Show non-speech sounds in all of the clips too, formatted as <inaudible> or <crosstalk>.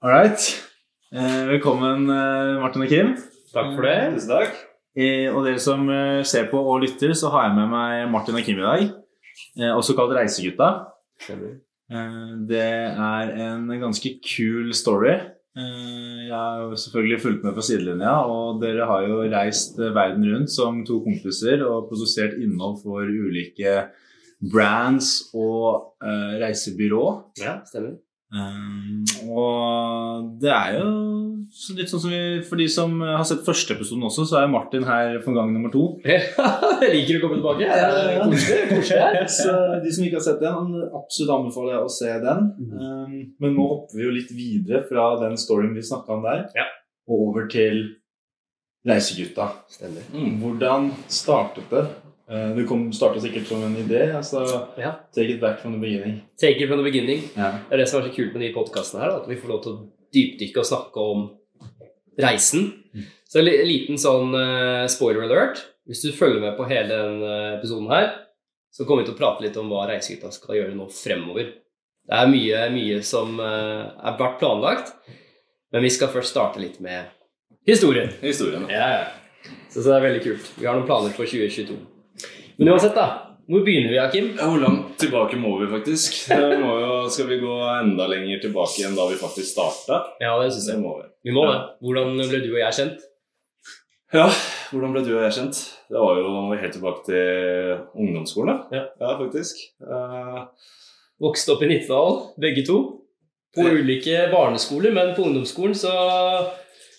All right. Eh, velkommen, eh, Martin og Kim. Takk for det. Tusen takk. Eh, og dere som ser på og lytter, så har jeg med meg Martin og Kim i dag. Eh, også kalt Reisegutta. Eh, det er en ganske kul story. Eh, jeg har jo selvfølgelig fulgt med på sidelinja, og dere har jo reist verden rundt som to kompiser og produsert innhold for ulike brands og eh, reisebyrå. Ja, stemmer. Um, og det er jo litt sånn som vi For de som har sett første episoden også, så er Martin her for gang nummer to. <laughs> Jeg liker å komme tilbake. Ja, ja, ja. <laughs> Så de som ikke har sett den, absolutt anbefaler jeg å se den. Um, men nå hopper vi jo litt videre fra den storyen vi snakka om der, Ja. og over til Reisegutta. Stemmer. Hvordan startet det? Uh, det kom starta sikkert som en idé. altså Ja. Take it back from the beginning. Take it from the beginning. Ja. Det er det som er så kult med de podkastene her, at vi får lov til å dypdykke og snakke om reisen. Så en liten sånn eh, spoiler alert. Hvis du følger med på hele denne episoden her, så kommer vi til å prate litt om hva Reisegutta skal gjøre nå fremover. Det er mye, mye som uh, er vært planlagt, men vi skal først starte litt med historien. Historien. Ja, ja. Så, så det er veldig kult. Vi har noen planer for 2022. Men uansett, da. Hvor begynner vi, Akim? Ja, Hvor langt tilbake må vi faktisk? Må jo, skal vi gå enda lenger tilbake enn da vi faktisk starta? Ja, det syns jeg. må vi. Vi må det. Hvordan ble du og jeg kjent? Ja, hvordan ble du og jeg kjent? Det var jo helt tilbake til ungdomsskolen. da. Ja. faktisk. Uh... Vokste opp i Nittedal, begge to. På ulike barneskoler, men på ungdomsskolen så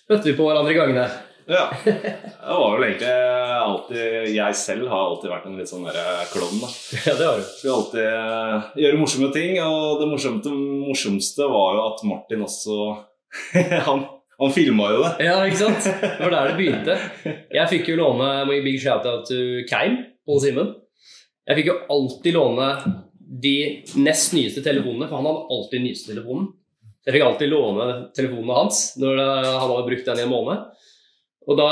møtte vi på hverandre i gangene. Ja. Det var vel egentlig alltid Jeg selv har alltid vært en litt sånn derre klovn. da. <laughs> Ja, det har du. Skulle alltid eh, gjøre morsomme ting, og det morsomste, morsomste var jo at Martin også <laughs> Han, han filma jo det. Ja, ikke sant? Det var der det begynte. Jeg fikk jo låne gi big shout-out to Keim, Pål Simen. Jeg fikk jo alltid låne de nest nyeste telefonene, for han hadde alltid den nyeste telefonen. Jeg fikk alltid låne telefonene hans når han hadde brukt den i en måned. Og da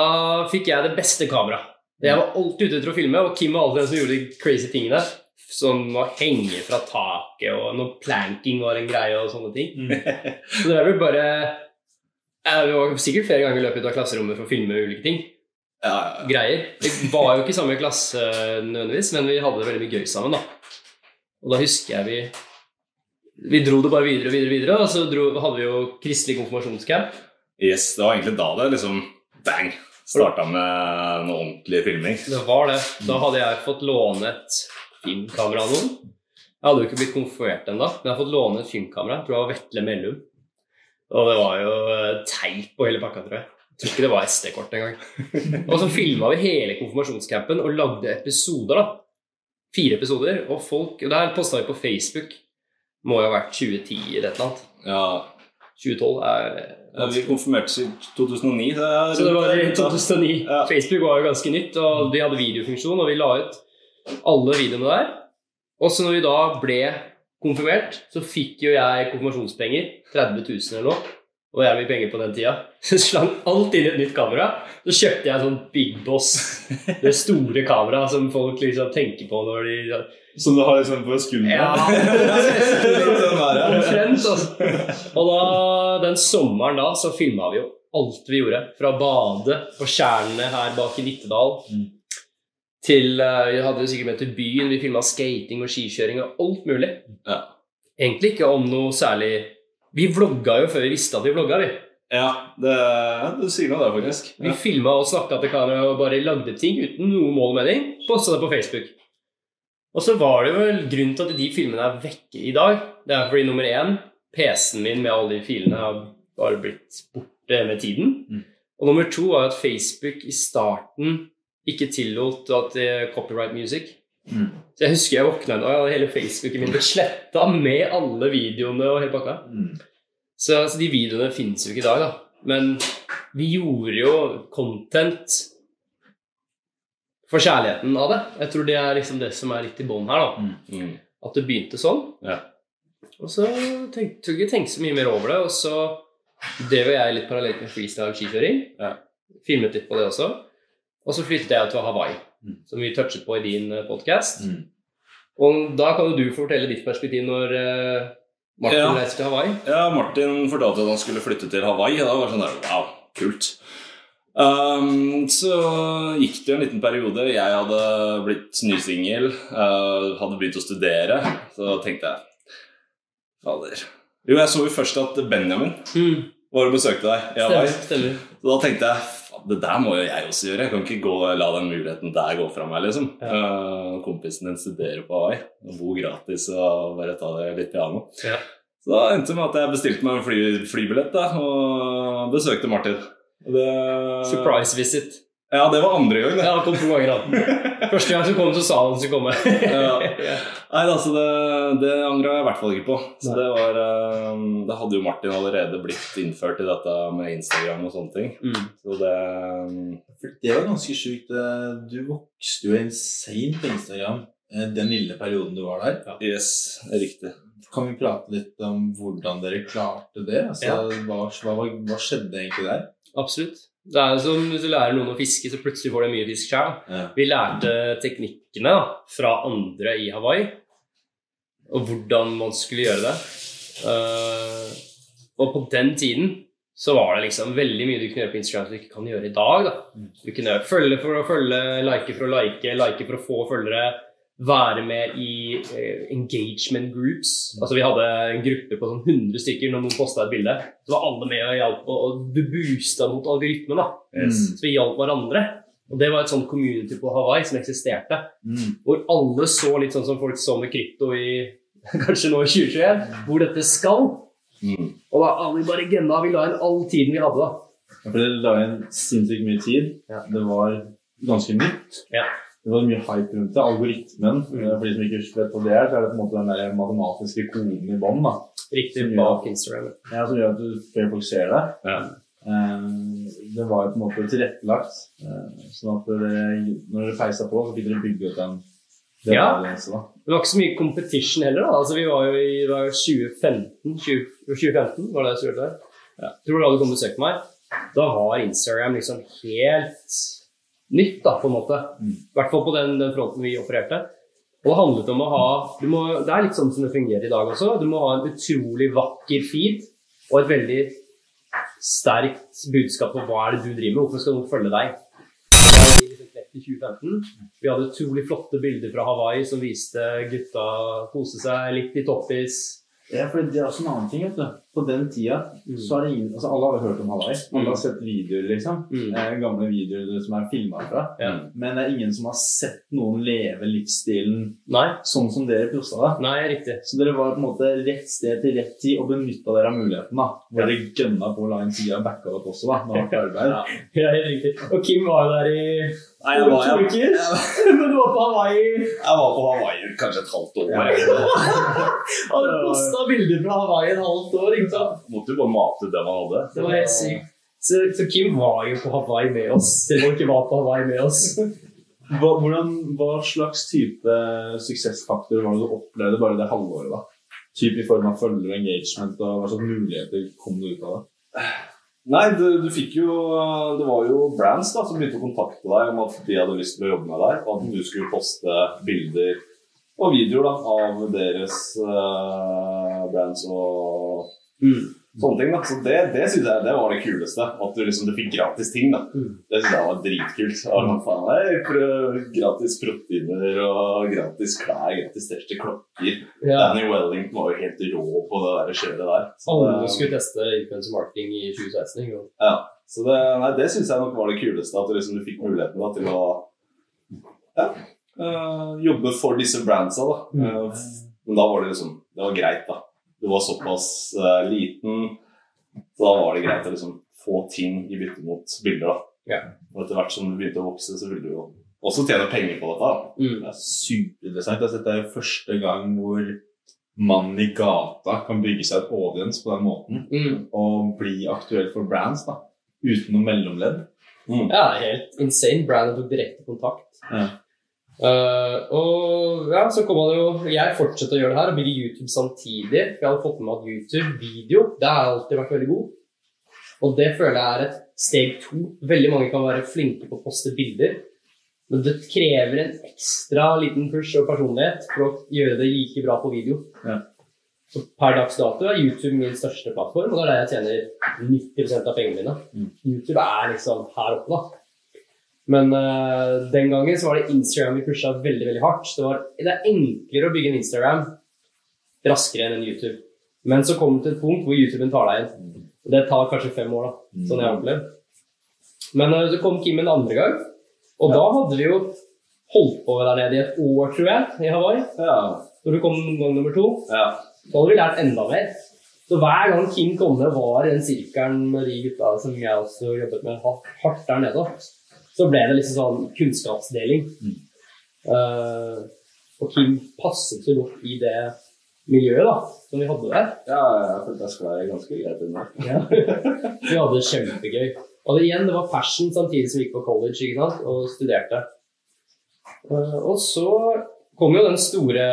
fikk jeg det beste kameraet. Jeg var alltid ute etter å filme, og Kim var alltid den som gjorde de crazy tingene. Som å henge fra taket, og noe planking var en greie, og sånne ting. <laughs> Så det er vel bare Vi var sikkert flere ganger løpet løpet av klasserommet for å filme ulike ting. Ja, ja, ja. Greier. Vi var jo ikke i samme klasse nødvendigvis, men vi hadde det veldig mye gøy sammen. da. Og da husker jeg vi Vi dro det bare videre og videre, videre og så dro, hadde vi jo kristelig konfirmasjonscamp. Yes, det var egentlig da det liksom bang starta med noe ordentlig filming. Det var det. Da hadde jeg fått låne et filmkamera av noen. Jeg hadde jo ikke blitt konfirmert ennå, men jeg hadde fått låne et filmkamera. Jeg tror det var Vetle Mellum. Og det var jo eh, teip på hele pakka, tror jeg. Jeg tror ikke det var SD-kort engang. <laughs> Og så filma vi hele konfirmasjonscampen og lagde episoder, da. Fire episoder. Og folk og Det her posta vi på Facebook. Må jo ha vært 2010 eller et eller annet. Ja, 2012 er ja, Vi konfirmerte i 2009. Så, det Så det var i 2009. Ja. Facebook var jo ganske nytt, og de hadde videofunksjon, og vi la ut alle videoene der. Og så når vi da ble konfirmert, så fikk jo jeg konfirmasjonspenger. 30 000 eller noe. Og jeg mye penger på den tida. <laughs> Så slang alt inn i et nytt kamera. Så kjøpte jeg sånn Big Boss, det store kameraet som folk liksom tenker på når de Som du har liksom på skulderen? Ja. <laughs> Sånn. Omtrent, altså. Og da, den sommeren da, så filma vi jo alt vi gjorde. Fra badet på Tjernene her bak i Nittedal Mm. til eh, Vi hadde jo sikkert med til byen. Vi filma skating og skikjøring og alt mulig. Ja. Egentlig ikke om noe særlig Vi vlogga jo før vi visste at vi vlogga, vi. Ja, det, du sier noe der, faktisk. Vi Ja. filma og snakka til kamera og bare lagde ting uten noe mål og mening. Posta det på Facebook. Og så var det vel grunnen til at de filmene er vekke i dag. Det er fordi nummer én, PC-en min med alle de filene har bare blitt borte med tiden. Mm. Og nummer to var at Facebook i starten ikke tillot at er copyright music. Mm. Så jeg husker jeg våkna en dag, og hele Facebooken min ble sletta med alle videoene og hele pakka. Mm. Så altså, de videoene fins jo ikke i dag, da. Men vi gjorde jo content for kjærligheten av det. Jeg tror det er liksom det som er litt i bånn her, da. Mm. At det begynte sånn. Ja. Og så tenk, tror jeg ikke tenkte så mye mer over det. Og så drev jeg litt parallelt med freestyle skikjøring. Ja. Filmet litt på det også. Og så flyttet jeg til Hawaii, Mm. som vi touchet på i din podkast. Mm. Og da kan jo du fortelle ditt perspektiv når eh, Martin Ja. reiser til Hawaii. Ja, Martin fortalte at han skulle flytte til Hawaii. Da var det sånn der, wow, kult. Um, så gikk det en liten periode. Jeg hadde blitt nysingel, uh, hadde begynt å studere. Så tenkte jeg Fader. Jo, jeg så jo først at Benjamin Mm. var og besøkte deg. Stemmer. stemmer. Så da tenkte jeg det der må jo jeg også gjøre. Jeg kan ikke gå, la den muligheten der gå fra meg. liksom. Uh, kompisen din studerer på Hawaii og bor gratis og bare ta det litt piano. Ja. Så da endte det med at jeg bestilte meg en fly, flybillett da, og besøkte Martin. Det, Surprise visit. Ja, det var andre gang. det. Ja, han kom to ganger. Han. <laughs> Første gang som kom, så sa han han skulle komme. Ja. <laughs> Ja. Nei, altså det, det angra jeg i hvert fall ikke på. Så det var uh, Det hadde jo Martin allerede blitt innført i dette med Instagram og sånne ting. Mm. Så det um, Det var ganske sjukt. eh, Du vokste jo insane på Instagram eh, den lille perioden du var der. Yes, riktig. Kan vi prate litt om hvordan dere klarte det? Altså, Ja. hva, hva, hva skjedde egentlig der? Absolutt. Det er som hvis du lærer noen å fiske, så plutselig får du mye fisk sjøl. Ja. Vi lærte teknikkene fra andre i Hawaii, og hvordan man skulle gjøre det. Eh, og på den tiden så var det liksom veldig mye du kunne gjøre på Instagram som du ikke kan gjøre i dag. da. Du kunne følge for å følge, like for å like, like for å få følgere, være med i eh, engagement groups. Altså Vi hadde en gruppe på sånn 100 stykker når noen posta et bilde. Så var alle med og hjalp, og, og du boosta mot algoritmen. da. Yes. Så vi hjalp hverandre. Og det var et sånt community på Hawaii som eksisterte. Mm. Hvor alle så litt sånn som folk så med krypto i <laughs> kanskje nå i 2021, hvor dette skal. Mm. Og da alle vi bare genna, vi la inn all tiden vi hadde da. Ja, For dere la inn sinnssykt mye tid. Ja. Det var ganske nytt. Ja. Det var mye hype rundt det. Algoritmen, eh, for de som ikke vet hva det er, så er det på en måte den der matematiske koden i bånn. Riktig bak Instagram. Ja, Som gjør at du, flere folk ser det. Ja. Eh, det var jo på en måte tilrettelagt. eh, sånn at det, når dere peisa på, så fikk dere bygge ut den. det Ja. var det var ikke så mye competition heller. da. Altså Vi var jo i var jo 2015 20, 2015 var det jeg studerte der. Ja. Tror du hadde kommet og søkt meg? Da var Instagram liksom helt nytt, da, på en måte. Mm. I hvert fall på den, den fronten vi opererte. Og det handlet om å ha du må, Det er litt sånn som det fungerer i dag også. Du må ha en utrolig vakker feed og et veldig sterkt budskap på hva er det du driver med. Hvorfor skal noen følge deg? I liksom 2015. Vi hadde utrolig flotte bilder fra Hawaii som viste gutta kose seg litt i toppis. Ja, for det er også en annen ting. vet du. På den tida Mm. så har det ingen altså Alle har hørt om Hawaii. Alle Mm. har sett videoer, liksom. Mm. Eh, gamle videoer som er filma fra. Ja. Men det er ingen som har sett noen leve livsstilen Nei, sånn som dere prosta da. nei, riktig. Så dere var på en måte rett sted til rett tid og benytta dere av muligheten. da. Hvor dere gønna på å la en side backa opp også, da. Med hardt <laughs> arbeid. Ja, helt riktig. Og Kim var jo der i Nei, jeg var, jeg, jeg, jeg, Men du var på Hawaii. jeg var på Hawaii kanskje et halvt år. <laughs> Hadde posta bilder fra Hawaii et halvt år. ikke sant? Måtte jo bare mate det man hadde. Det var helt sykt. Så, så Kim var jo på Hawaii med oss, selv om han ikke var på Hawaii med oss. <laughs> Hva, hvordan, hva slags type suksessfaktor var det du opplevde bare det halvåret? da? Typ i form av følger og engagement, og hva slags muligheter kom det ut av det? Nei, du, du fikk jo Det var jo brands da som begynte å kontakte deg om at de hadde lyst til å jobbe med deg, og at du skulle poste bilder og videoer da, av deres uh, brands og sånne ting. da. Så det, det synes jeg det var det kuleste. At du liksom du fikk gratis ting. da. Mm. Det synes jeg var dritkult. Og faen, hey, gratis proteiner og gratis klær, gratis T-skjorte, klokker. Ja. Danny Wellington var jo helt rå på det der kjøret der. Så Alle det- skulle teste influencer marketing i 2016. ikke ja, så det, nei, det syns jeg nok var det kuleste. At du, liksom, du fikk muligheten da, til å ja, øh, jobbe for disse brandsa. Da. Mm. Eh, men da var det liksom Det var greit, da. Du var såpass uh, liten, så da var det greit å liksom få ting i bytte mot bilder. da. Ja. Og etter hvert som du begynte å vokse, så ville du jo også tjene penger på dette. Mm. Det er superinteressant. Altså, dette er jo første gang hvor mannen i gata kan bygge seg et audience på den måten, Mm. og bli aktuell for brands da, uten noe mellomledd. Ja, helt insane. Brandet tok direkte kontakt. Ja. Eh, og ja, så kom han jo Jeg fortsatte å gjøre det her og bygge YouTube samtidig. For jeg hadde fått med meg at YouTube-video det har alltid vært veldig god. Og det føler jeg er et steg to. Veldig mange kan være flinke på å poste bilder. Men det krever en ekstra liten push og personlighet for å gjøre det like bra på video. Ja. Så per dags dato er YouTube min største plattform, og det er der jeg tjener 90% av pengene mine. Mm. YouTube er liksom her oppe, da. Men uh, den gangen så var det Instagram vi pusha veldig veldig hardt. Det, var, det er enklere å bygge en Instagram raskere enn en YouTube. Men så kom det til et punkt hvor YouTuben tar deg igjen. Og det tar kanskje fem år, da, sånn jeg har opplevd. Men uh, så kom Kim en andre gang, og da hadde vi jo holdt på der nede i et år, tror jeg, i Hawaii. Ja. Når du kom gang nummer to, ja. så hadde vi lært enda mer. Så hver gang Kim kom ned var i den sirkelen med de gutta som jeg også jobbet med hardt der nede, så ble det liksom sånn kunnskapsdeling. Mm. Uh, og Kim passet så godt i det miljøet da, som vi hadde der. ja, jeg følte jeg sklei ganske greit unna. Ja. Vi hadde det kjempegøy. Og det, igjen, det var fashion samtidig som vi gikk på college ikke sant? og studerte. Uh, Og så kom jo den store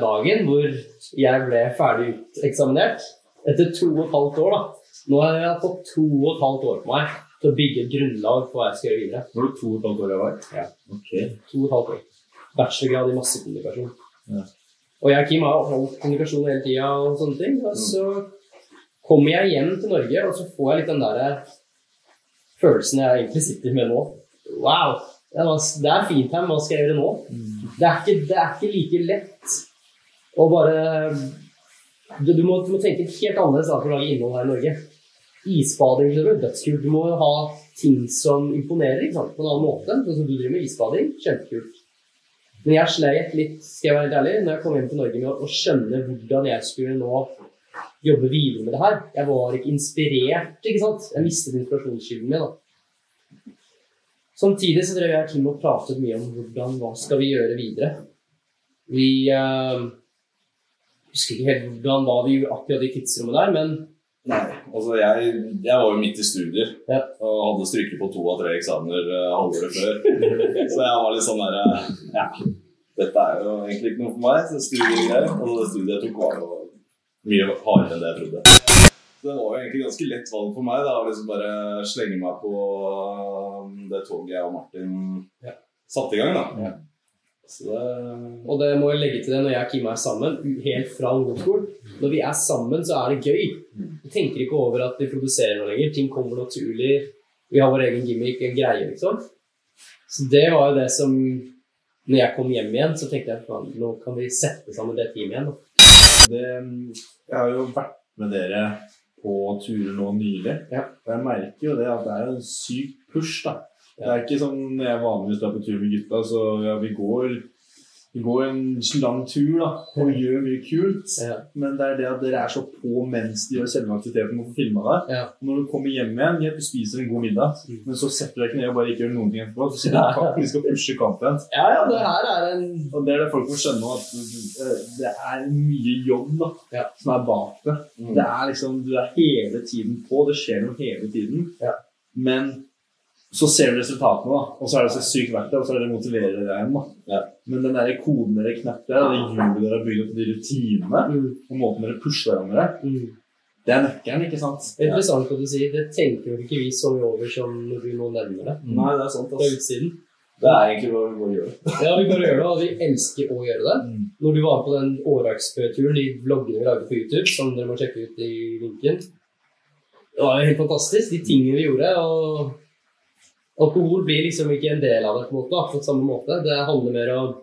dagen hvor jeg ble ferdig uteksaminert etter to og et halvt år. da. Nå har jeg fått to og et halvt år på meg til å bygge et grunnlag for hva jeg skal gjøre videre. Var du to og et halvt år Hawaii? Ja. Okay. To og et halvt år. Bachelorgrad i massekommunikasjon. Ja. Og jeg og Kim har holdt kommunikasjon hele tida og sånne ting. Og så kommer jeg hjem til Norge, og så får jeg litt den der følelsen jeg egentlig sitter med nå. Wow! Det er, det er fint her, men hva skal jeg gjøre nå? Det er ikke, det er ikke like lett å bare Du, du, må, du må tenke helt annerledes da for å lage innhold her i Norge. Isbading er dødskult. Du må ha ting som imponerer ikke sant? på en annen måte. Sånn som du driver med isbading. Kjempekult. Men jeg sleit litt, skal jeg være helt ærlig, når jeg kom hjem til Norge med å, skjønne hvordan jeg skulle nå jobbe videre med det her. Jeg var ikke inspirert, ikke sant. Jeg mistet inspirasjonskilden min. da. Samtidig så drev jeg Kim og pratet mye om hvordan, hva skal vi gjøre videre. Vi eh, husker ikke helt hvordan hva vi gjorde akkurat i tidsrommet der, men Nei, altså jeg, jeg var jo midt i studier Ja. og hadde stryket på to av tre eksamener uh, halvåret før. <laughs> så jeg var litt sånn derre Ja, dette er jo egentlig ikke noe for meg. Så studiegreier. Og det studiet jeg tok, var jo mye hardere enn det jeg trodde. Så det var jo egentlig ganske lett valg for meg. da, å liksom bare slenge meg på um, det toget jeg og Martin Ja. satte i gang. da. Ja. Det Og det må jeg legge til det når jeg og Kim er sammen, helt fra ungdomsskolen. Når vi er sammen, så er det gøy. Vi tenker ikke over at vi produserer noe lenger. Ting kommer naturlig. Vi har vår egen gimmick, en greie, liksom. Så det var jo det som Når jeg kom hjem igjen, så tenkte jeg at nå kan vi sette sammen det teamet igjen. Det, jeg har jo vært med dere på turer nå nylig. Ja. Og jeg merker jo det at det er en syk push, da. Det er ikke sånn når jeg vanligvis er på tur med gutta, så ja, vi går, vi går en lang tur da, og gjør mye kult. Ja. Men det er det at dere er så på mens de gjør selve aktiviteten og får filma deg. Ja. Når du kommer hjem igjen, du spiser en god middag, Mm. men så setter du deg ikke ned og bare ikke gjør noen ting etterpå. Så sitter du faktisk og pusher kampen. ja, ja, det her er en Og det er det folk må skjønne at eh, det er mye jobb da, Ja. som er bak det. Mm. Det er liksom, Du er hele tiden på, det skjer noe hele tiden. Ja. Men så ser du resultatene, da, og så er det så sykt verdt det, og så er det motiverer deg igjen. da. Ja. Men den der koden dere knapper der, det hjulet dere har bygd opp, de rutinene, mm, og måten dere pusher hverandre, mm. det er nøkkelen, ikke sant? Interessant at du sier. Det tenker jo ikke vi så mye over som når du nå nevner det. Nei, det er sant. Fra utsiden. Det er egentlig hva vi bare gjøre. Ja, vi bare gjør det, og vi elsker å gjøre det. Mm. Når du var på den Årvaksbø-turen, de vloggene vi lagde på YouTube, som dere må sjekke ut i linken Det var jo helt fantastisk, de tingene vi gjorde. og Alkohol blir liksom ikke en del av det på måte, på samme måte. Det handler mer om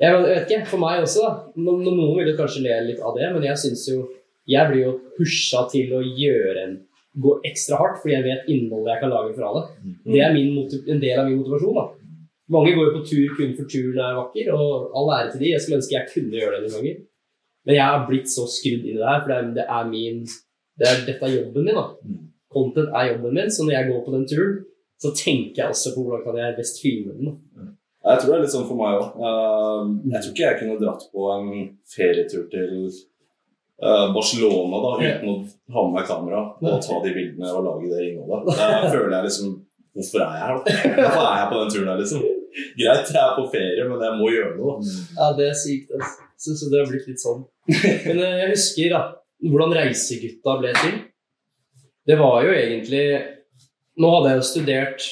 Jeg vet ikke, for meg også. da. No- no- Noen vil kanskje le litt av det, men jeg syns jo Jeg blir jo pusha til å gjøre en gå ekstra hardt, fordi jeg vet innholdet jeg kan lage fra det. Mm. Det er en del av min motivasjon. da. Mange går jo på tur kun for turen er vakker, og all ære til de. Jeg skulle ønske jeg kunne gjøre det noen ganger. Men jeg har blitt så skrudd inn i det her, for det er, det er min det er, Dette er jobben min. da. Content er jobben min, så når jeg går på den turen, så tenker jeg også på hvordan kan jeg best filme den. Jeg tror det er litt sånn for meg òg. jeg tror ikke jeg kunne dratt på en ferietur til eh, Barcelona da, uten å ha med meg kamera og ta de bildene og lage det innholdet. Da føler jeg liksom Hvorfor er jeg her, da? Hvorfor er jeg på den turen her, liksom? Greit, jeg er på ferie, men jeg må gjøre noe. Ja, det er sykt. Jeg Så, så det har blitt litt sånn. Men eh, jeg husker da, hvordan Reisegutta ble til. Det var jo egentlig Nå hadde jeg jo studert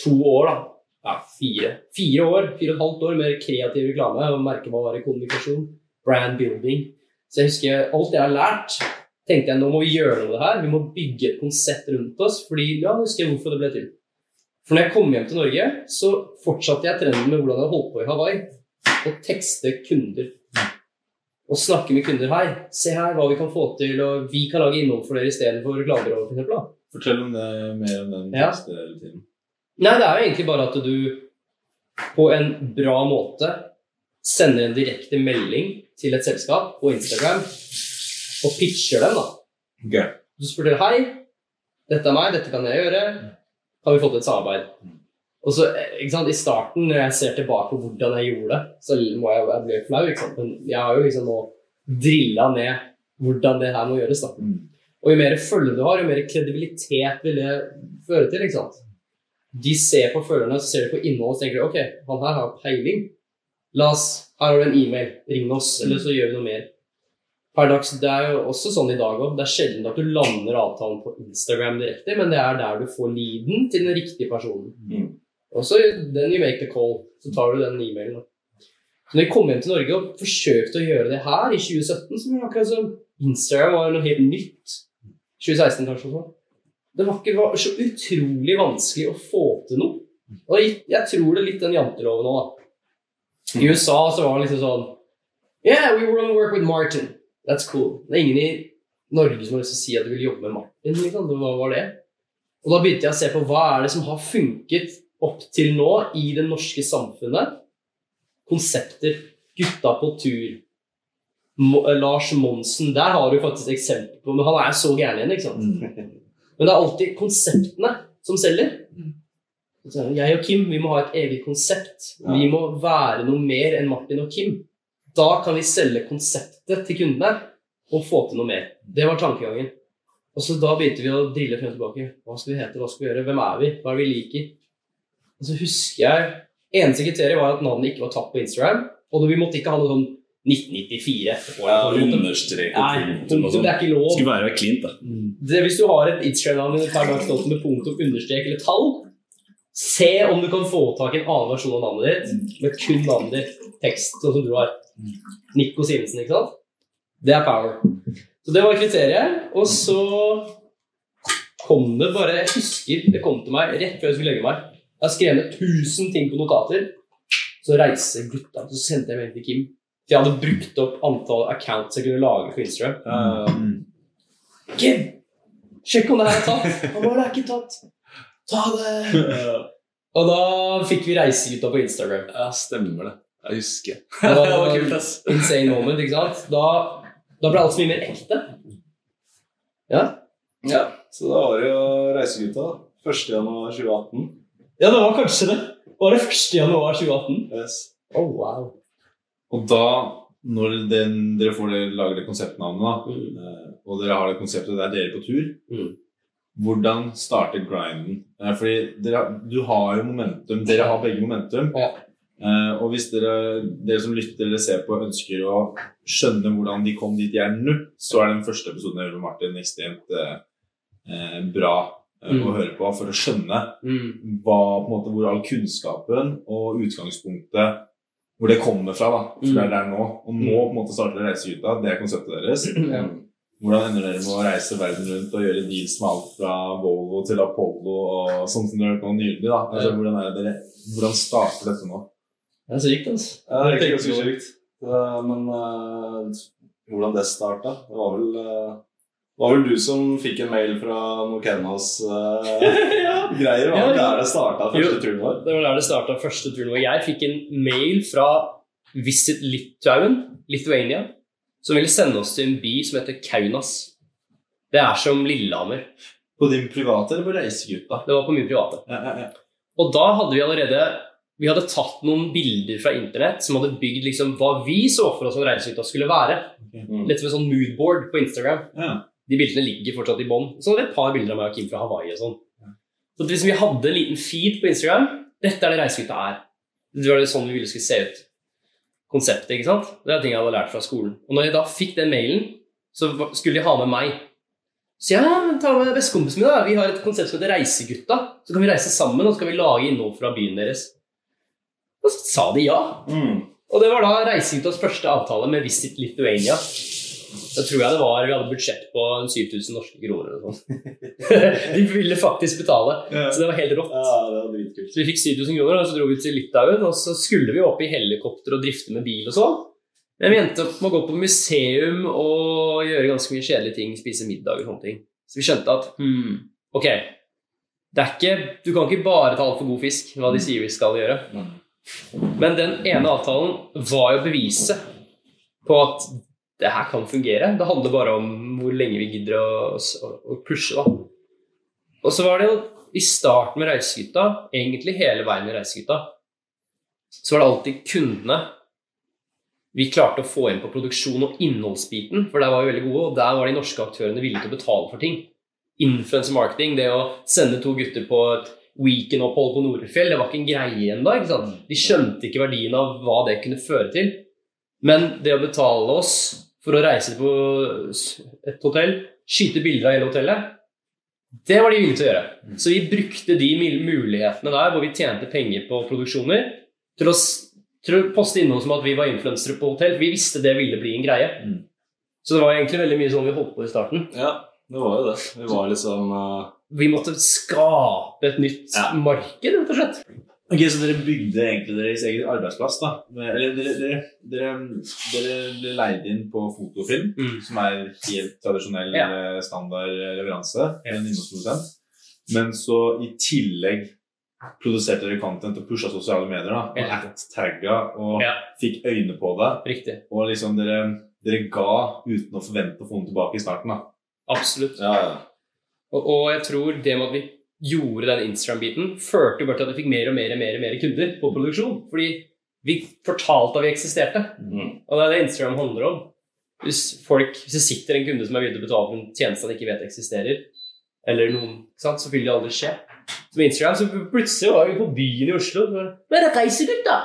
to år, da. Ja, fire. Fire år, fire og et halvt år med kreativ reklame og merkevare, kommunikasjon, brand building. Så jeg husker alt jeg har lært, tenkte jeg nå må vi gjøre noe med det her. Vi må bygge et konsept rundt oss. fordi ja, nå husker jeg hvorfor det ble til. For når jeg kom hjem til Norge, så fortsatte jeg trenden med hvordan jeg holdt på i Hawaii. Å tekste kunder. Og snakke med kunder. Hei, se her hva vi kan få til, og vi kan lage innhold for dere istedenfor reklamebyrå, for eksempel, da. Fortell om det, mer om den Ja. tiden. Nei, det er jo egentlig bare at du på en bra måte sender en direkte melding til et selskap på Instagram og pitcher dem, da. Okay. Du spør til, hei, dette er meg, dette kan jeg gjøre. Har vi fått et samarbeid? Og så, eh, ikke sant, I starten, når jeg ser tilbake på hvordan jeg gjorde det, så må jeg, jeg bli flau. ikke sant? Men jeg har jo liksom nå drilla ned hvordan det her må gjøres. da. Mm. Og jo mer følge du har, jo mer kredibilitet vil det føre til. ikke sant? De ser på følgerne, så ser de på innholdet og tenker de, ok, han her har peiling. La oss, Her har du en e-mail, ring oss, eller så gjør vi noe mer. Per dags, Det er jo også sånn i dag òg. Det er sjelden at du lander avtalen på Instagram direkte, men det er der du får leaden til den riktige personen. Mm. Og så then you make the call. Så tar du den e-mailen. Så når jeg kom hjem til Norge og forsøkte å gjøre det her i 2017, så var det akkurat som Instagram var noe helt nytt. 2016 kanskje også. Det var, ikke, var så utrolig vanskelig å få til noe. Og jeg, tror det er litt den janteloven òg, da. I USA så var det liksom sånn Yeah, we want to work with Martin. That's cool. Det er ingen i Norge som har lyst til å si at de vil jobbe med Martin. Liksom. Hva var det? Og da begynte jeg å se på hva er det som har funket opp til nå i det norske samfunnet. Konsepter. Gutta på tur. Mo eh, Lars Monsen. Der har du faktisk eksempel på Men han er så gæren igjen, ikke sant? Mm. Men det er alltid konseptene som selger. Jeg og Kim vi må ha et eget konsept. Vi må være noe mer enn Martin og Kim. Da kan vi selge konseptet til kundene og få til noe mer. Det var tankegangen. Og så Da begynte vi å drille frem og tilbake. Hva skal vi hete? Hva skal vi gjøre? Hvem er vi? Hva er det vi liker? Og så husker jeg Eneste kriteriet var at navnet ikke var tatt på Instagram. Og vi måtte ikke ha noe sånn 1994. Ja, understreket Nei, punktum det sånn. er ikke lov. Skulle være klint, da. Det, hvis du har et Instagram-navn med punktum, understrek eller tall, se om du kan få tak i en annen versjon av navnet ditt med kun navnet ditt, tekst, sånn som du har. Nico Simensen, ikke sant? Det er power. Så det var kriteriet. Og så kom det bare Jeg husker det kom til meg rett før jeg skulle legge meg. Jeg har skrevet 1000 ting på notater. Så reiser gutta, så sendte jeg melding til Kim. For jeg hadde brukt opp antall accounts jeg kunne lage for Instagram. Uh, Kim, sjekk om det her er tatt! Han bare, det er ikke tatt. Ta det! Og da fikk vi reisegutta på Instagram. Ja, stemmer det. Jeg husker. <laughs> det var kult, ass. Insane moment, ikke sant? Da, da ble alt så mye mer ekte. Ja. ja. Så da var det jo reisegutta. 1.1.2018 ja det var kanskje det. Var det 1. januar 2018? Yes. Oh, wow. Og da, når den, dere får det, lager det konseptnavnet, da, mm. og dere har det konseptet der dere er på tur, Mm. hvordan starter grinden? Eh, Fordi dere, du har jo momentum, dere har begge momentum. Ja. Eh, og hvis dere, dere som lytter eller ser på, ønsker å skjønne hvordan de kom dit de er nå, så er den første episoden med Martin ekstremt eh, eh, bra eh, Mm. å høre på for å skjønne Mm. hva, på en måte, hvor all kunnskapen og utgangspunktet hvor det kommer fra. da, for Mm. det er der nå. Og nå på en måte starter Reisegutta. Det er konseptet deres. Mm. Hvordan ender dere med å reise verden rundt og gjøre deals med alt fra Volvo til Apollo og sånn som dere har gjort nå nylig? da? Altså, hvordan, er det dere, hvordan starter dette nå? Det er sykt, altså. Ja, det er ikke så sykt. Eh, Men uh, hvordan det starta Det var vel eh, det var vel du som fikk en mail fra noen Kennas eh, <laughs> ja. Ja, der det starta første turen vår? Det var der det starta første turen. vår. jeg fikk en mail fra Visit Litauen, Lithuania, som ville sende oss til en by som heter Kaunas. Det er som Lillehammer. På din private eller på reisegruppa? Det var på min private. Ja, ja, ja. Og da hadde vi allerede vi hadde tatt noen bilder fra internett som hadde bygd liksom hva vi så for oss at reisegruppa skulle være. Mm. Litt som en sånn moodboard på Instagram. Ja. De bildene ligger fortsatt i bånn. Så hadde vi et par bilder av meg og Kim fra Hawaii og sånn. Så liksom vi hadde en liten feed på Instagram. Dette er det reisegutta er. Det var det sånn vi ville skulle se ut. Konseptet, ikke sant? Det er ting jeg hadde lært fra skolen. Og når jeg da fikk den mailen, så skulle de ha med meg. Så ja, ta med bestekompisen min, da. Vi har et konsept som heter Reisegutta. Så kan vi reise sammen, og så kan vi lage innhold fra byen deres. Og så sa de ja. Mm. Og det var da Reiseguttas første avtale med Visit Lithuania. Da tror jeg det var Vi hadde budsjett på 7000 norske kroner eller sånt. <laughs> De ville faktisk betale, så det var helt rått. Ja, det var dritkult. Så vi fikk 7000 kroner, og så dro vi til Litauen, og så skulle vi opp i helikopter og drifte med bil og sånn. Men vi endte opp med å gå på museum og gjøre ganske mye kjedelige ting, spise middag og sånne ting. Så vi skjønte at hmm, ok, det er ikke, du kan ikke bare ta altfor god fisk, hva de sier vi skal gjøre. Men den ene avtalen var jo beviset på at det her kan fungere. Det handler bare om hvor lenge vi gidder å, å, å pushe. da. Og så var det jo i starten med Reisegutta, egentlig hele veien med Reisegutta, så var det alltid kundene vi klarte å få inn på produksjon og innholdsbiten, for der var vi veldig gode, og der var de norske aktørene villige til å betale for ting. Influencer marketing, det å sende to gutter på et weekendopphold på Norefjell, det var ikke en greie ennå. De skjønte ikke verdien av hva det kunne føre til. Men det å betale oss for å reise på et hotell, skyte bilder av hele hotellet, det var de villige til å gjøre. Så vi brukte de mulighetene der hvor vi tjente penger på produksjoner, til å, til å poste innhold som at vi var influensere på hotell. Vi visste det ville bli en greie. Mm. Så det var egentlig veldig mye sånn vi holdt på i starten. Ja, det var jo det. Vi var liksom uh, Vi måtte skape et nytt Ja. marked, rett og slett. Ok, Så dere bygde egentlig deres egen arbeidsplass? da? Eller dere, dere, dere, dere ble leid inn på fotofilm, Mm. som er helt tradisjonell Ja. eh, standard leveranse. En innholdsprodusent. Men så i tillegg produserte dere content og pusha sosiale medier. da, Og Ja. at-tagga og Ja. fikk øyne på det. Riktig. Og liksom dere, dere ga uten å forvente å få noe tilbake i starten. da. Absolutt. Ja, ja. Og, og jeg tror det med at vi gjorde den Instagram-biten, førte jo bare til at vi fikk mer og mer og mer, og mer kunder på produksjon. Fordi vi fortalte at vi eksisterte. Mm. Og det er det Instagram handler om. Hvis, folk, hvis det sitter en kunde som er villig til å betale for en tjeneste han ikke vet eksisterer, eller noen, sant, så vil det aldri skje. Så med Instagram så plutselig var vi på byen i Oslo. Men det reiser gutt, da!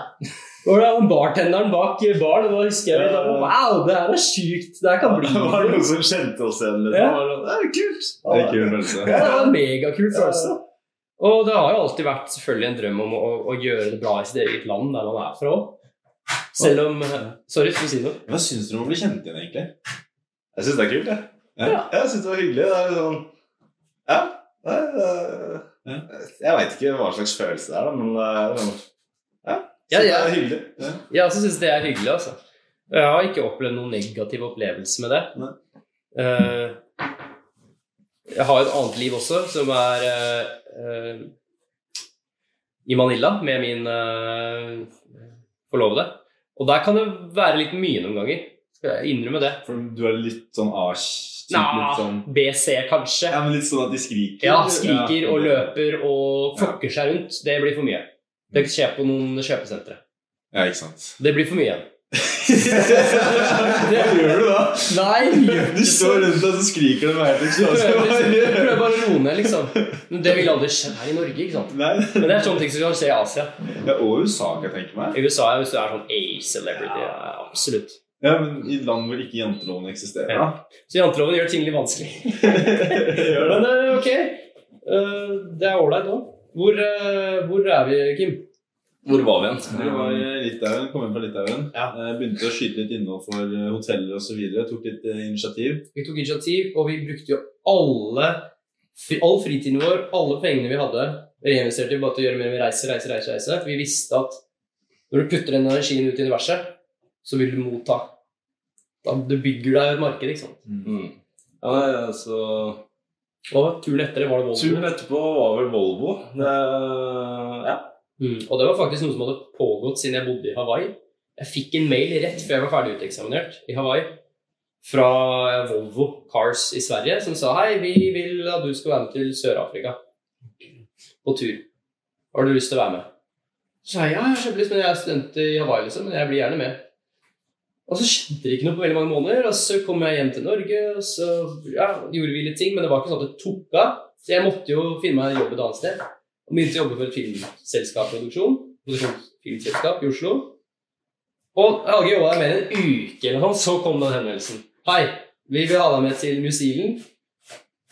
Og det var bartenderen bak baren, da husker jeg da, Wow, det her er sjukt! Det her kan bli <laughs> Det var noen som kjente oss igjen. Liksom. Ja. Det var sånn, er kult! Det er en kul følelse. Ja, det var megakul følelse. Og det har jo alltid vært selvfølgelig en drøm om å, å gjøre det bra i sitt eget land der man er fra òg. Selv om Sorry, skal du si noe? Hva syns dere om å bli kjent igjen, egentlig? Jeg syns det er kult, jeg. Ja. Jeg syns det var hyggelig. Det er sånn Ja. Det er, Ja. Jeg veit ikke hva slags følelse det er, da, men det er sånn Ja. Ja, ja. Det er hyggelig. Jeg også syns det er hyggelig, altså. Jeg har ikke opplevd noen negativ opplevelse med det. Eh, jeg har et annet liv også, som er uh, uh, i Manila med min forlovede. Og der kan det være litt mye noen ganger. Skal jeg innrømme det? For du er litt sånn Nja, litt sånn, BC kanskje. Ja, men litt sånn at de skriker? Ja, skriker Ja. og løper og flokker seg rundt. Det blir for mye. Det skjer på noen kjøpesentre. Ja, ikke sant. Det blir for mye. Hva gjør du da. Nei, Du De står rundt deg, og skriker de helt prøver, bare å roe ned, liksom. Men det ville aldri skjedd her i Norge. ikke sant? Nei. Men det er sånne ting som kan skje i Asia. Ja, og USA, kan jeg tenke meg. I USA hvis du er sånn A-celebrity. Ja, absolutt. Ja, men I land hvor ikke janteloven eksisterer, Ja. da. Så janteloven gjør ting litt vanskelig. <laughs> Gjør det. Men eh, ok, Eh, det er ålreit òg. Hvor, eh, hvor er vi, Kim? Hvor var vi igjen? Vi var i Litauen, kom inn fra Litauen. Ja. Eh, Begynte å skyte litt innhold for eh, hoteller osv. Tok litt initiativ. Vi tok initiativ, og vi brukte jo alle all fritiden vår, alle pengene vi hadde, reinvesterte vi bare til å gjøre mer med reise, reise, reise. reise. For vi visste at når du putter den energien ut i universet, så vil du motta. Da du bygger deg et marked, ikke sant. Mm. Ja, nei, altså Og turen etter det var det Volvo. Turen etterpå var vel Volvo. Det, ja. Mm. Og det var faktisk noe som hadde pågått siden jeg bodde i Hawaii. Jeg fikk en mail rett før jeg var ferdig uteksaminert i Hawaii fra Volvo Cars i Sverige som sa hei, vi vil at du skal være med til Sør-Afrika på tur. Har du lyst til å være med? Så jeg ja, jeg har kjempelyst, men jeg er student i Hawaii, liksom, men jeg blir gjerne med. Og så skjedde det ikke noe på veldig mange måneder, og så kom jeg hjem til Norge, og så ja, gjorde vi litt ting, men det var ikke sånn at det tok av. Så jeg måtte jo finne meg jobb et annet sted. Og begynte å jobbe for et filmselskapsproduksjon. Produksjonsfilmselskap i Oslo. Og jeg hadde ikke jobba der mer enn en uke, eller noe så kom den henvendelsen. Hei, vi vil ha deg med til New Zealand.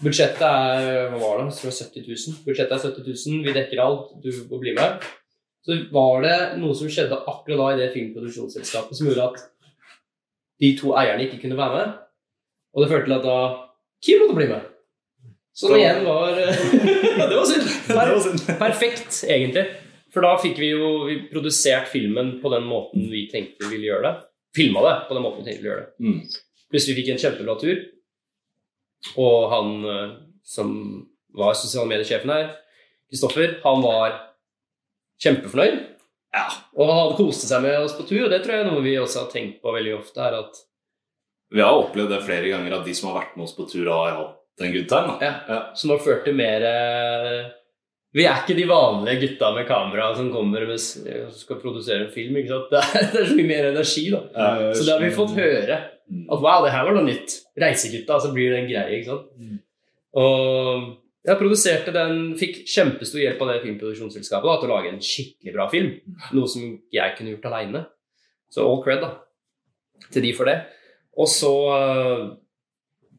Budsjettet er hva var det? Jeg tror er 70 000. Budsjettet er 70 000, vi dekker alt, du må bli med. Så var det noe som skjedde akkurat da i det filmproduksjonsselskapet som gjorde at de to eierne ikke kunne være med. Og det førte til at da Kim måtte bli med. Så det igjen var <laughs> <laughs> Ja, det var synd. Per perfekt, egentlig. For da fikk vi jo vi produsert filmen på den måten vi tenkte vi ville gjøre det. Filma det på den måten vi tenkte vi ville gjøre det. Mm. Pluss vi fikk en kjempebra tur. Og han eh, som var sosiale mediesjefen her, Kristoffer, han var kjempefornøyd. Ja. Og han koste seg med oss på tur, og det tror jeg er noe vi også har tenkt på veldig ofte. er at Vi har opplevd det flere ganger at de som har vært med oss på tur, har hatt en good time. Ja. Ja. Som har ført til mer eh, Vi er ikke de vanlige gutta med kamera som kommer og skal produsere en film. ikke sant? <laughs> Det er, det er så mye mer energi, da. Ja, Så det har vi fått høre. Mm. At wow, det her var noe nytt. Reisegutta, så blir det en greie. ikke sant? Mm. Og jeg produserte den, fikk kjempestor hjelp av det filmproduksjonsselskapet da, til å lage en skikkelig bra film. Noe som jeg kunne gjort aleine. Så all cred da, til de for det. Og så uh,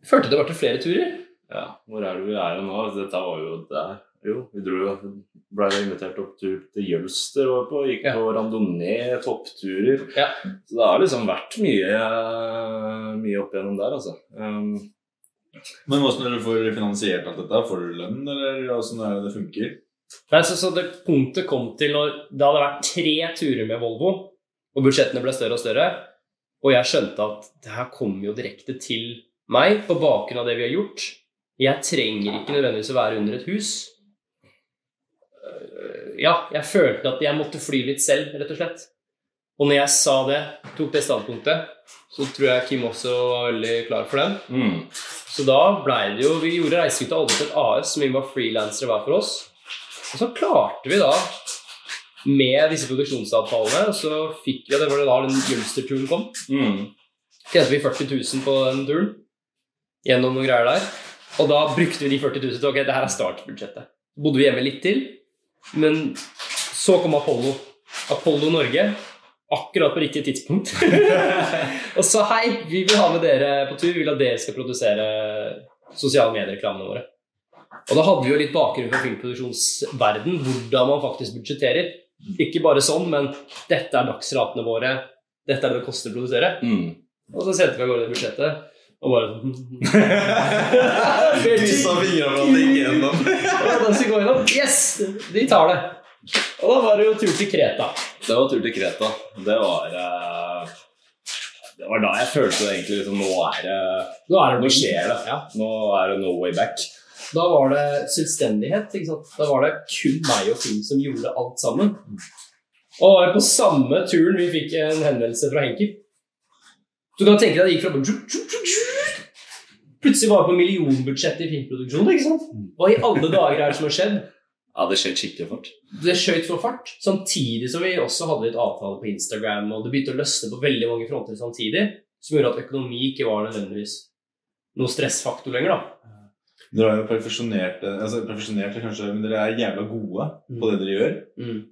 førte det bare til flere turer. Ja, hvor er det vi er nå? Dette var jo der. Jo, vi dro jo ble invitert opp tur til Jølster var på, gikk Ja. på randonee, toppturer. Ja. Så det har liksom vært mye, mye opp igjennom der, altså. Um, Men hvordan er det får finansiert alt dette? Får du lønn, eller hvordan er det det funker? Nei, så, så det punktet kom til når det hadde vært tre turer med Volvo, og budsjettene ble større og større, og jeg skjønte at det her kommer jo direkte til meg på bakgrunn av det vi har gjort. Jeg trenger ikke nødvendigvis å være under et hus. Øh, Ja, jeg følte at jeg måtte fly litt selv, rett og slett. Og når jeg sa det, tok det standpunktet, så tror jeg Kim også var veldig klar for den. mm. Så da blei det jo Vi gjorde Reisegutta aldri til et AS, som vi var frilansere hver for oss. Og så klarte vi da, med disse produksjonsavtalene, så fikk vi ja, Det var da den Jølster-turen kom. Mm. Tjente vi 40 000 på den turen gjennom noen greier der. Og da brukte vi de 40 000 til ok, det her er startbudsjettet. Bodde vi hjemme litt til, men så kom Apollo. Apollo Norge. Akkurat på riktig tidspunkt. <laughs> og sa hei, vi vil ha med dere på tur. Vi vil at dere skal produsere sosiale mediereklamene våre. Og da hadde vi jo litt bakgrunn fra filmproduksjonsverden, hvordan man faktisk budsjetterer. Ikke bare sånn, men dette er dagsratene våre, dette er det det koster å produsere. Mm. Og så sendte vi av gårde det budsjettet. Og bare Kryssa fingrene for at det gikk gjennom. Og da skal gå gjennom. Yes! De tar det. Og da var det jo tur til Kreta. Det var tur til Kreta. Det var eh, Det var da jeg følte egentlig liksom Nå er det Nå er det Nå skjer det. Ja. Nå er det no way back. Da var det selvstendighet. Da var det kun meg og Finn som gjorde alt sammen. Og det var på samme turen vi fikk en henvendelse fra Henki. Du kan tenke deg at det gikk fra Plutselig var det på millionbudsjett i filmproduksjonen. ikke sant? Hva i alle dager er det som har skjedd? Ja, det skjøt skikkelig fort. det skjøt så fart, samtidig som vi også hadde litt avtale på Instagram, og det begynte å løsne på veldig mange fronter samtidig, som gjorde at økonomi ikke var nødvendigvis noe stressfaktor lenger. da. Dere er jo perfeksjonerte, altså perfeksjonerte kanskje, men dere er jævla gode på det dere gjør.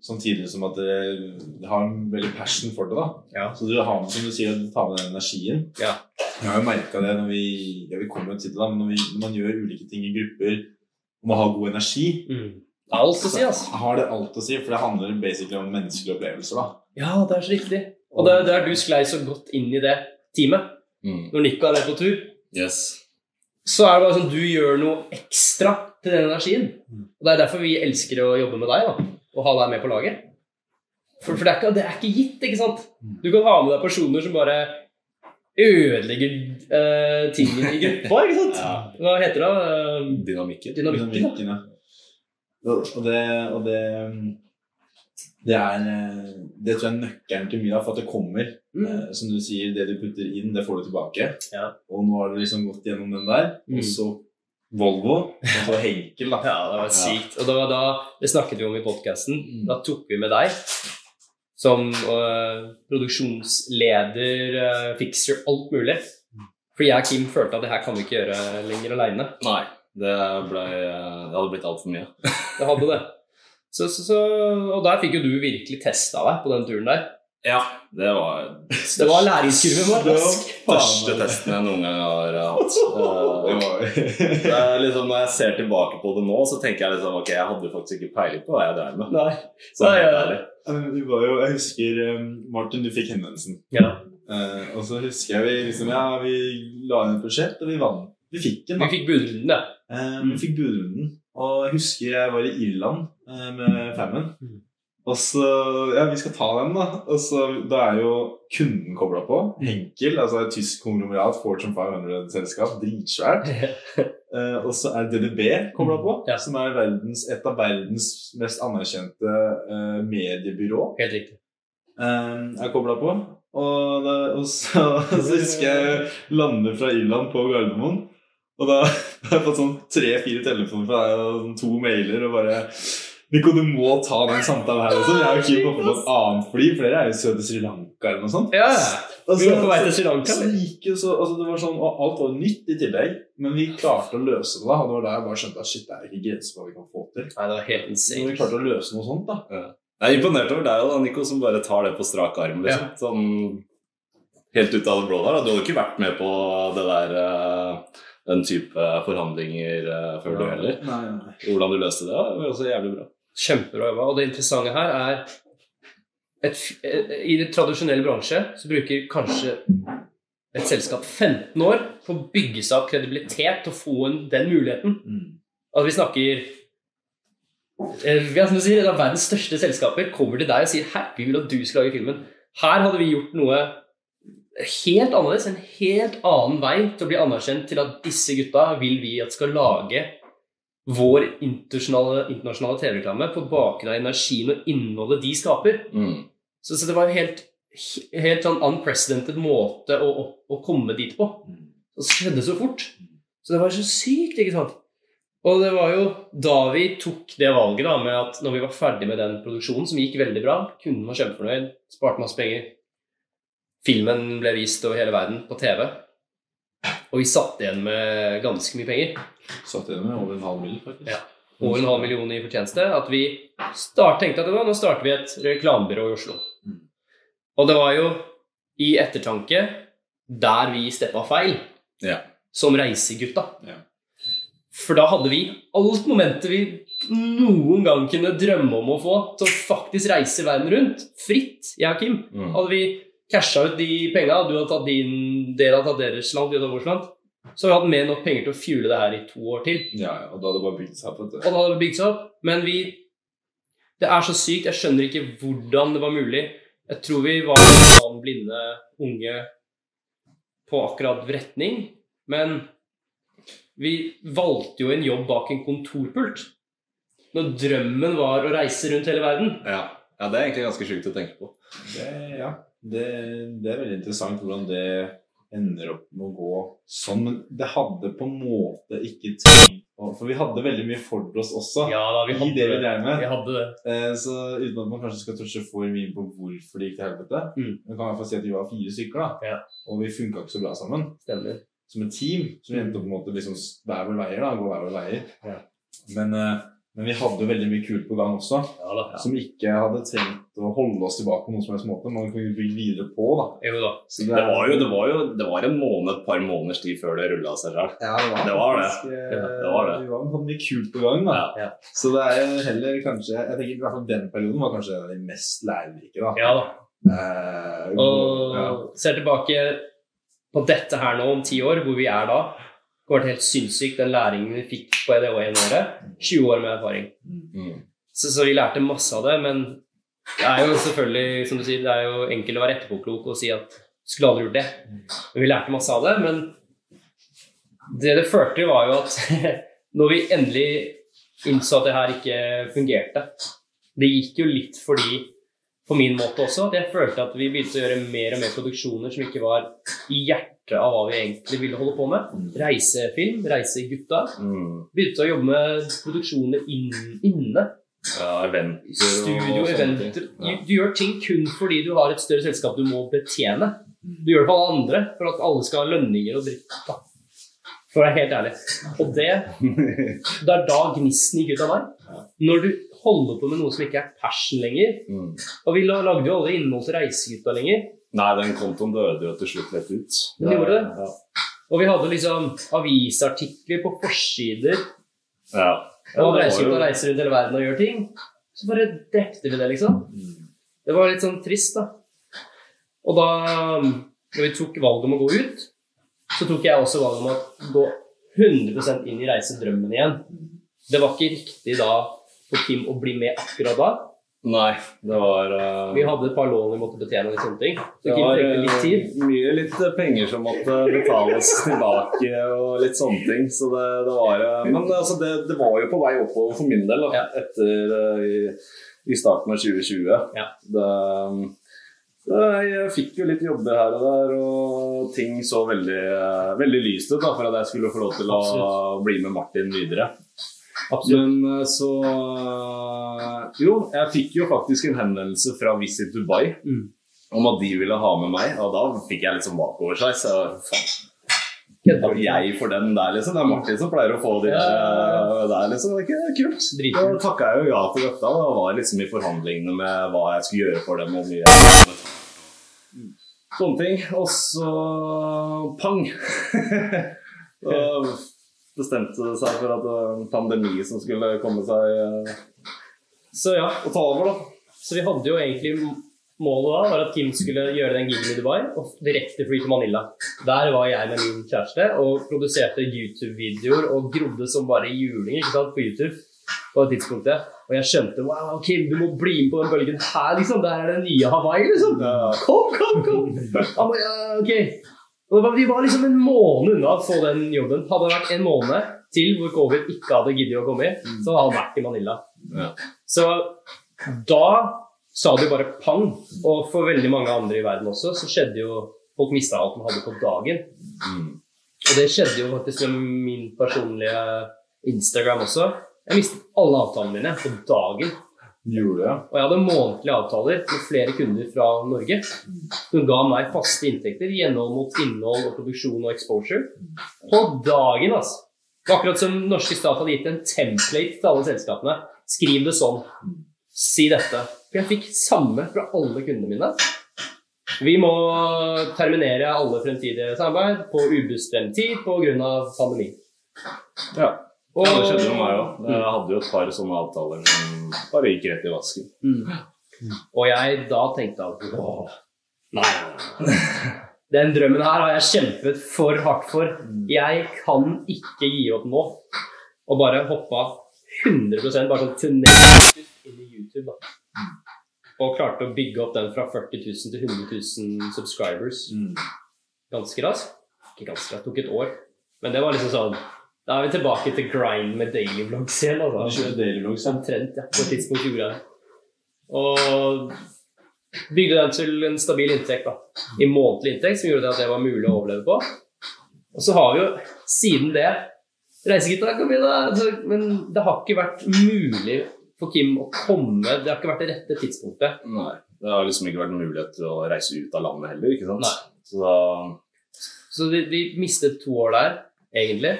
Samtidig som at dere har en veldig passion for det. da. Ja. Så dere har med, som du sier, tar med den energien. Ja. Jeg har jo merka det når vi ja, vi kommer til det da, men når, vi, når man gjør ulike ting i grupper og man har god energi, er alt å si, altså. har det alt å si, for det handler basically om menneskelige opplevelser. da. Ja, det er så riktig. Og det er der du sklei så godt inn i det teamet. Mm. Når Nico er på tur, Yes. så er det bare sånn du gjør noe ekstra til den energien. Mm. Og Det er derfor vi elsker å jobbe med deg da, og ha deg med på laget. For, for det, er ikke, det er ikke gitt, ikke sant? Mm. Du kan ha med deg personer som bare ødelegger uh, tingene i gruppa, ikke sant? <laughs> Ja. Hva heter det? Uh, Dynamikken. Dynamikken. Dynamikken, ja. Og det, og det det er eh, Det tror jeg er nøkkelen til mye av for at det kommer. Mm. Eh, Som du sier, det du putter inn, det får du tilbake. Ja. Og nå har du liksom gått gjennom den der. Mm. Og så Volvo, og så Henkel, da. <laughs> Ja, det var sykt. Og det var da, det snakket vi om i podkasten. Mm. Da tok vi med deg som øh, produksjonsleder, øh, fixer, alt mulig. For jeg og Kim følte at det her kan vi ikke gjøre lenger aleine. Det, ble, det hadde blitt altfor mye. <laughs> Det hadde det. Så, så, så, og der fikk jo du virkelig testa deg på den turen der. Ja, det var <laughs> Det var læringskurven vår. Rask. største testen jeg noen gang har hatt. <laughs> Eh, Det er liksom, når jeg ser tilbake på det nå, så tenker jeg liksom ok, jeg hadde faktisk ikke peiling på hva jeg drev med. Nei. Så Nei, ja. Eh, Vi var jo, jeg husker eh, Martin, du fikk henvendelsen. Ja. Eh, og så husker jeg vi liksom Ja, vi la inn et budsjett, og vi vant. Vi fikk den, Vi fikk budrunden, ja. Eh, vi fikk budrunden. Og jeg husker jeg var i Irland uh, med Fammen. Mm. Og så Ja, vi skal ta den, da. Og så Da er jo kunden kobla på. Henkel, altså et tysk konglomerat, Fortune 500-selskap. Dritsvært. uh, <laughs> og så er DDB kobla på, Ja. som er verdens, et av verdens mest anerkjente uh, mediebyrå. Helt riktig. Um, er kobla på. Og, da, og så, <laughs> så husker jeg lande fra Irland på Gardermoen. Og <laughs> da har jeg fått sånn tre-fire telefoner fra deg og sånn to mailer og bare Nico, du må ta den samtalen her også. Jeg er jo keen på å få et annet fly, for dere er jo søte Sri Lanka eller noe sånt. Ja, altså, Vi var på vei til Sri Lanka. så jo så, altså det var sånn, og Alt var nytt i tillegg, men vi klarte å løse det. da, og Det var da jeg bare skjønte at shit, det er ikke grenser for hva vi kan få til. Nei, det var helt Så insane. vi klarte å løse noe sånt, da. Jeg er imponert over deg da, Nico, som bare tar det på strak arm. Liksom. Sånn helt ut av det blå der. da. Du hadde ikke vært med på det der eh, den type forhandlinger eh, før du heller. Nei, nei. Hvordan du løste det, det var også jævlig bra. Kjempebra jobba. Og det interessante her er et, eh, I det tradisjonelle bransje så bruker kanskje et selskap 15 år på å bygge seg opp kredibilitet til å få en, den muligheten. Mm. Altså vi snakker eh, ja, som du sier, Et av verdens største selskaper kommer til deg og sier Hei, vi vil at du skal lage filmen. Her hadde vi gjort noe helt annerledes, en helt annen vei til å bli anerkjent til at disse gutta vil vi at skal lage vår internasjonale, internasjonale TV-reklame på bakgrunn av energien og innholdet de skaper. Mm. Så, så det var en helt, helt sånn unprecedented måte å, å, å komme dit på. Og så skjedde det så fort. Så det var så sykt, ikke sant? Og det var jo da vi tok det valget da, med at når vi var ferdig med den produksjonen, som gikk veldig bra, kunden var kjempefornøyd, sparte masse penger, filmen ble vist over hele verden på TV, og vi satt igjen med ganske mye penger, Satt igjen med over en halv million, faktisk. Ja. over en halv million i fortjeneste, at vi start, tenkte at det var, nå starter vi et reklamebyrå i Oslo. Mm. Og det var jo i ettertanke der vi steppa feil, Ja. som reisegutta. Ja. For da hadde vi alt momentet vi noen gang kunne drømme om å få til å faktisk reise verden rundt, fritt, jeg og Kim. Mm. Hadde vi casha ut de penga, du hadde tatt din del av tatt deres land, de hadde vårt land, så hadde vi hatt mer enn nok penger til å fuele det her i to år til. Ja, ja, og da hadde det bare bygd seg opp. Og da hadde det bygd seg opp. Men vi Det er så sykt. Jeg skjønner ikke hvordan det var mulig. Jeg tror vi var sånn blinde unge på akkurat retning, men vi valgte jo en jobb bak en kontorpult. Når drømmen var å reise rundt hele verden. Ja. ja, det er egentlig ganske sjukt å tenke på. Det, ja, det, det er veldig interessant hvordan det ender opp med å gå sånn. Men det hadde på en måte ikke tenkt For vi hadde veldig mye for oss også. Ja da, vi I hadde det vi drev med. Vi hadde det. Eh, Så uten at man kanskje skal touche for mye på hvorfor det gikk til helvete Mm. men kan i hvert fall si at vi var fire stykker, da. Ja. Og vi funka ikke så bra sammen. Stemmer. Som et team. Så vi endte opp på en måte liksom hver vår veier. da, Gå hver vår veier. Ja. Men, eh, men vi hadde jo veldig mye kult på gang også. Ja da. Som ikke hadde trengt å holde oss tilbake på noen som helst måte. Man kunne bygge videre på, da. Jo da. Så Det var jo, det var jo det var en måned, et par måneders tid før det rulla seg sjøl. Ja, det var, Det det. faktisk, eh, Ja, det var det. Vi var hadde mye kult på gang, da. Ja. Ja. Så det er jo heller kanskje Jeg tenker i hvert fall den perioden var kanskje en av de mest lærerike, da. Ja da. Eh, Og ja. ser tilbake på dette her nå om ti år, hvor vi er da, det har vært helt sinnssykt den læringen vi fikk på det i året. 20 år med erfaring. Mm. Så, så vi lærte masse av det, men det er jo selvfølgelig, som du sier, det er jo enkelt å være etterpåklok og si at du skulle aldri gjort det. Men vi lærte masse av det, men det det førte til, var jo at <laughs> når vi endelig innså at det her ikke fungerte Det gikk jo litt fordi på min måte også, at jeg følte at vi begynte å gjøre mer og mer produksjoner som ikke var i hjertet av hva vi egentlig ville holde på med. Reisefilm, reisegutta. Mm. Begynte å jobbe med produksjoner inn, inne. Ja, eventer og Studio, sånne eventer. ting. Du, Ja. du gjør ting kun fordi du har et større selskap du må betjene. Du gjør det for alle andre, for at alle skal ha lønninger og dritt. For å være helt ærlig. Og det, <laughs> det er da gnisten gikk ut av meg. Når du holder på med noe som ikke er passion lenger. Mm. Og vi lagde jo alle innhold til Reisegutta lenger. Nei, den kontoen døde jo til slutt rett ut. Den gjorde det? Ja. Og vi hadde liksom avisartikler på forsider. ja. Og reiser ut reiser rundt hele verden og gjør ting. Så bare drepte vi det, liksom. Det var litt sånn trist, da. Og da når vi tok valget om å gå ut, så tok jeg også valget om å gå 100% inn i reisedrømmen igjen. Det var ikke riktig da for Kim å bli med akkurat da. Nei, det var uh... Vi hadde et par lån vi måtte betjene. og sånne ting. Så det var litt eh, mye litt eh, penger som måtte betales tilbake og litt sånne ting. Så det, det var uh... Men altså, det, det var jo på vei oppover for min del da, Ja. etter uh, i, i starten av 2020. Ja. Det, jeg fikk jo litt jobber her og der, og ting så veldig, veldig lyst ut da, for at jeg skulle få lov til å Absolutt. bli med Martin videre. Absolutt. Men eh, så eh, Jo, jeg fikk jo faktisk en henvendelse fra Visit Dubai Mm. om at de ville ha med meg, og da fikk jeg litt sånn bakoversveis. Så Kødda. jeg for den der, liksom. Det er Martin som pleier å få de der, eh, der liksom. Det er ikke kult. Da Dritkult. takka jeg jo ja til dette. og Da var liksom i forhandlingene med hva jeg skulle gjøre for dem. og mye Sånne ting. Og så pang! <laughs> Bestemte seg for at det var en pandemi som skulle komme seg eh, Så ja, og ta over, da. så vi hadde jo egentlig Målet da var at Kim skulle gjøre den gigen i Dubai og direkte fly til Manila. Der var jeg med min kjæreste og produserte YouTube-videoer og grodde som bare juling ikke sant, på YouTube. på det tidspunktet. Og jeg skjønte wow, Kim, du må bli med på den bølgen her, liksom. Der er det nye Hawaii, liksom. Kom, kom, kom! Han ba, ja, ok. Var, vi var liksom en måned unna å få den jobben. Hadde det vært en måned til hvor covid ikke hadde giddet å komme i, så hadde han vært i Manila. Ja. Så da sa det jo bare pang. Og for veldig mange andre i verden også, så skjedde jo Folk mista alt de hadde på dagen. Mm. Og det skjedde jo faktisk med min personlige Instagram også. Jeg mistet alle avtalene mine på dagen. Gjorde ja. Og jeg hadde månedlige avtaler med flere kunder fra Norge som ga meg faste inntekter gjennom mot innhold og produksjon og exposure. På dagen, altså. Det var akkurat som norske stat hadde gitt en template til alle selskapene. Skriv det sånn. Si dette. For jeg fikk samme fra alle kundene mine. Vi må terminere alle fremtidige samarbeid på ubestemt tid pga. pandemi. Ja. Og, ja, det skjedde med meg òg. Jeg hadde jo et par sånne avtaler som bare gikk rett i vasken. Mm. Og jeg da tenkte at åh, nei, den drømmen her har jeg kjempet for hardt for. Jeg kan ikke gi opp nå. Og bare hoppa 100% bare sånn tunnel inn i YouTube. da. Og klarte å bygge opp den fra 40 000 til 100 000 subscribers ganske raskt. Ikke ganske raskt, tok et år. Men det var liksom sånn Da er vi tilbake til grind med daily vlogs igjen. Du Altså. kjører daily vlogs. Omtrent, ja. På et tidspunkt gjorde jeg det. Og bygde den til en stabil inntekt, da. I månedlig inntekt, som gjorde det at det var mulig å overleve på. Og så har vi jo siden det Reisegutta, kom igjen, da! Så- Men det har ikke vært mulig for Kim å komme Det har ikke vært det rette tidspunktet. Nei. Det har liksom ikke vært mulighet til å reise ut av landet heller, ikke sant. Nei. Så da Så vi, vi mistet to år der, egentlig.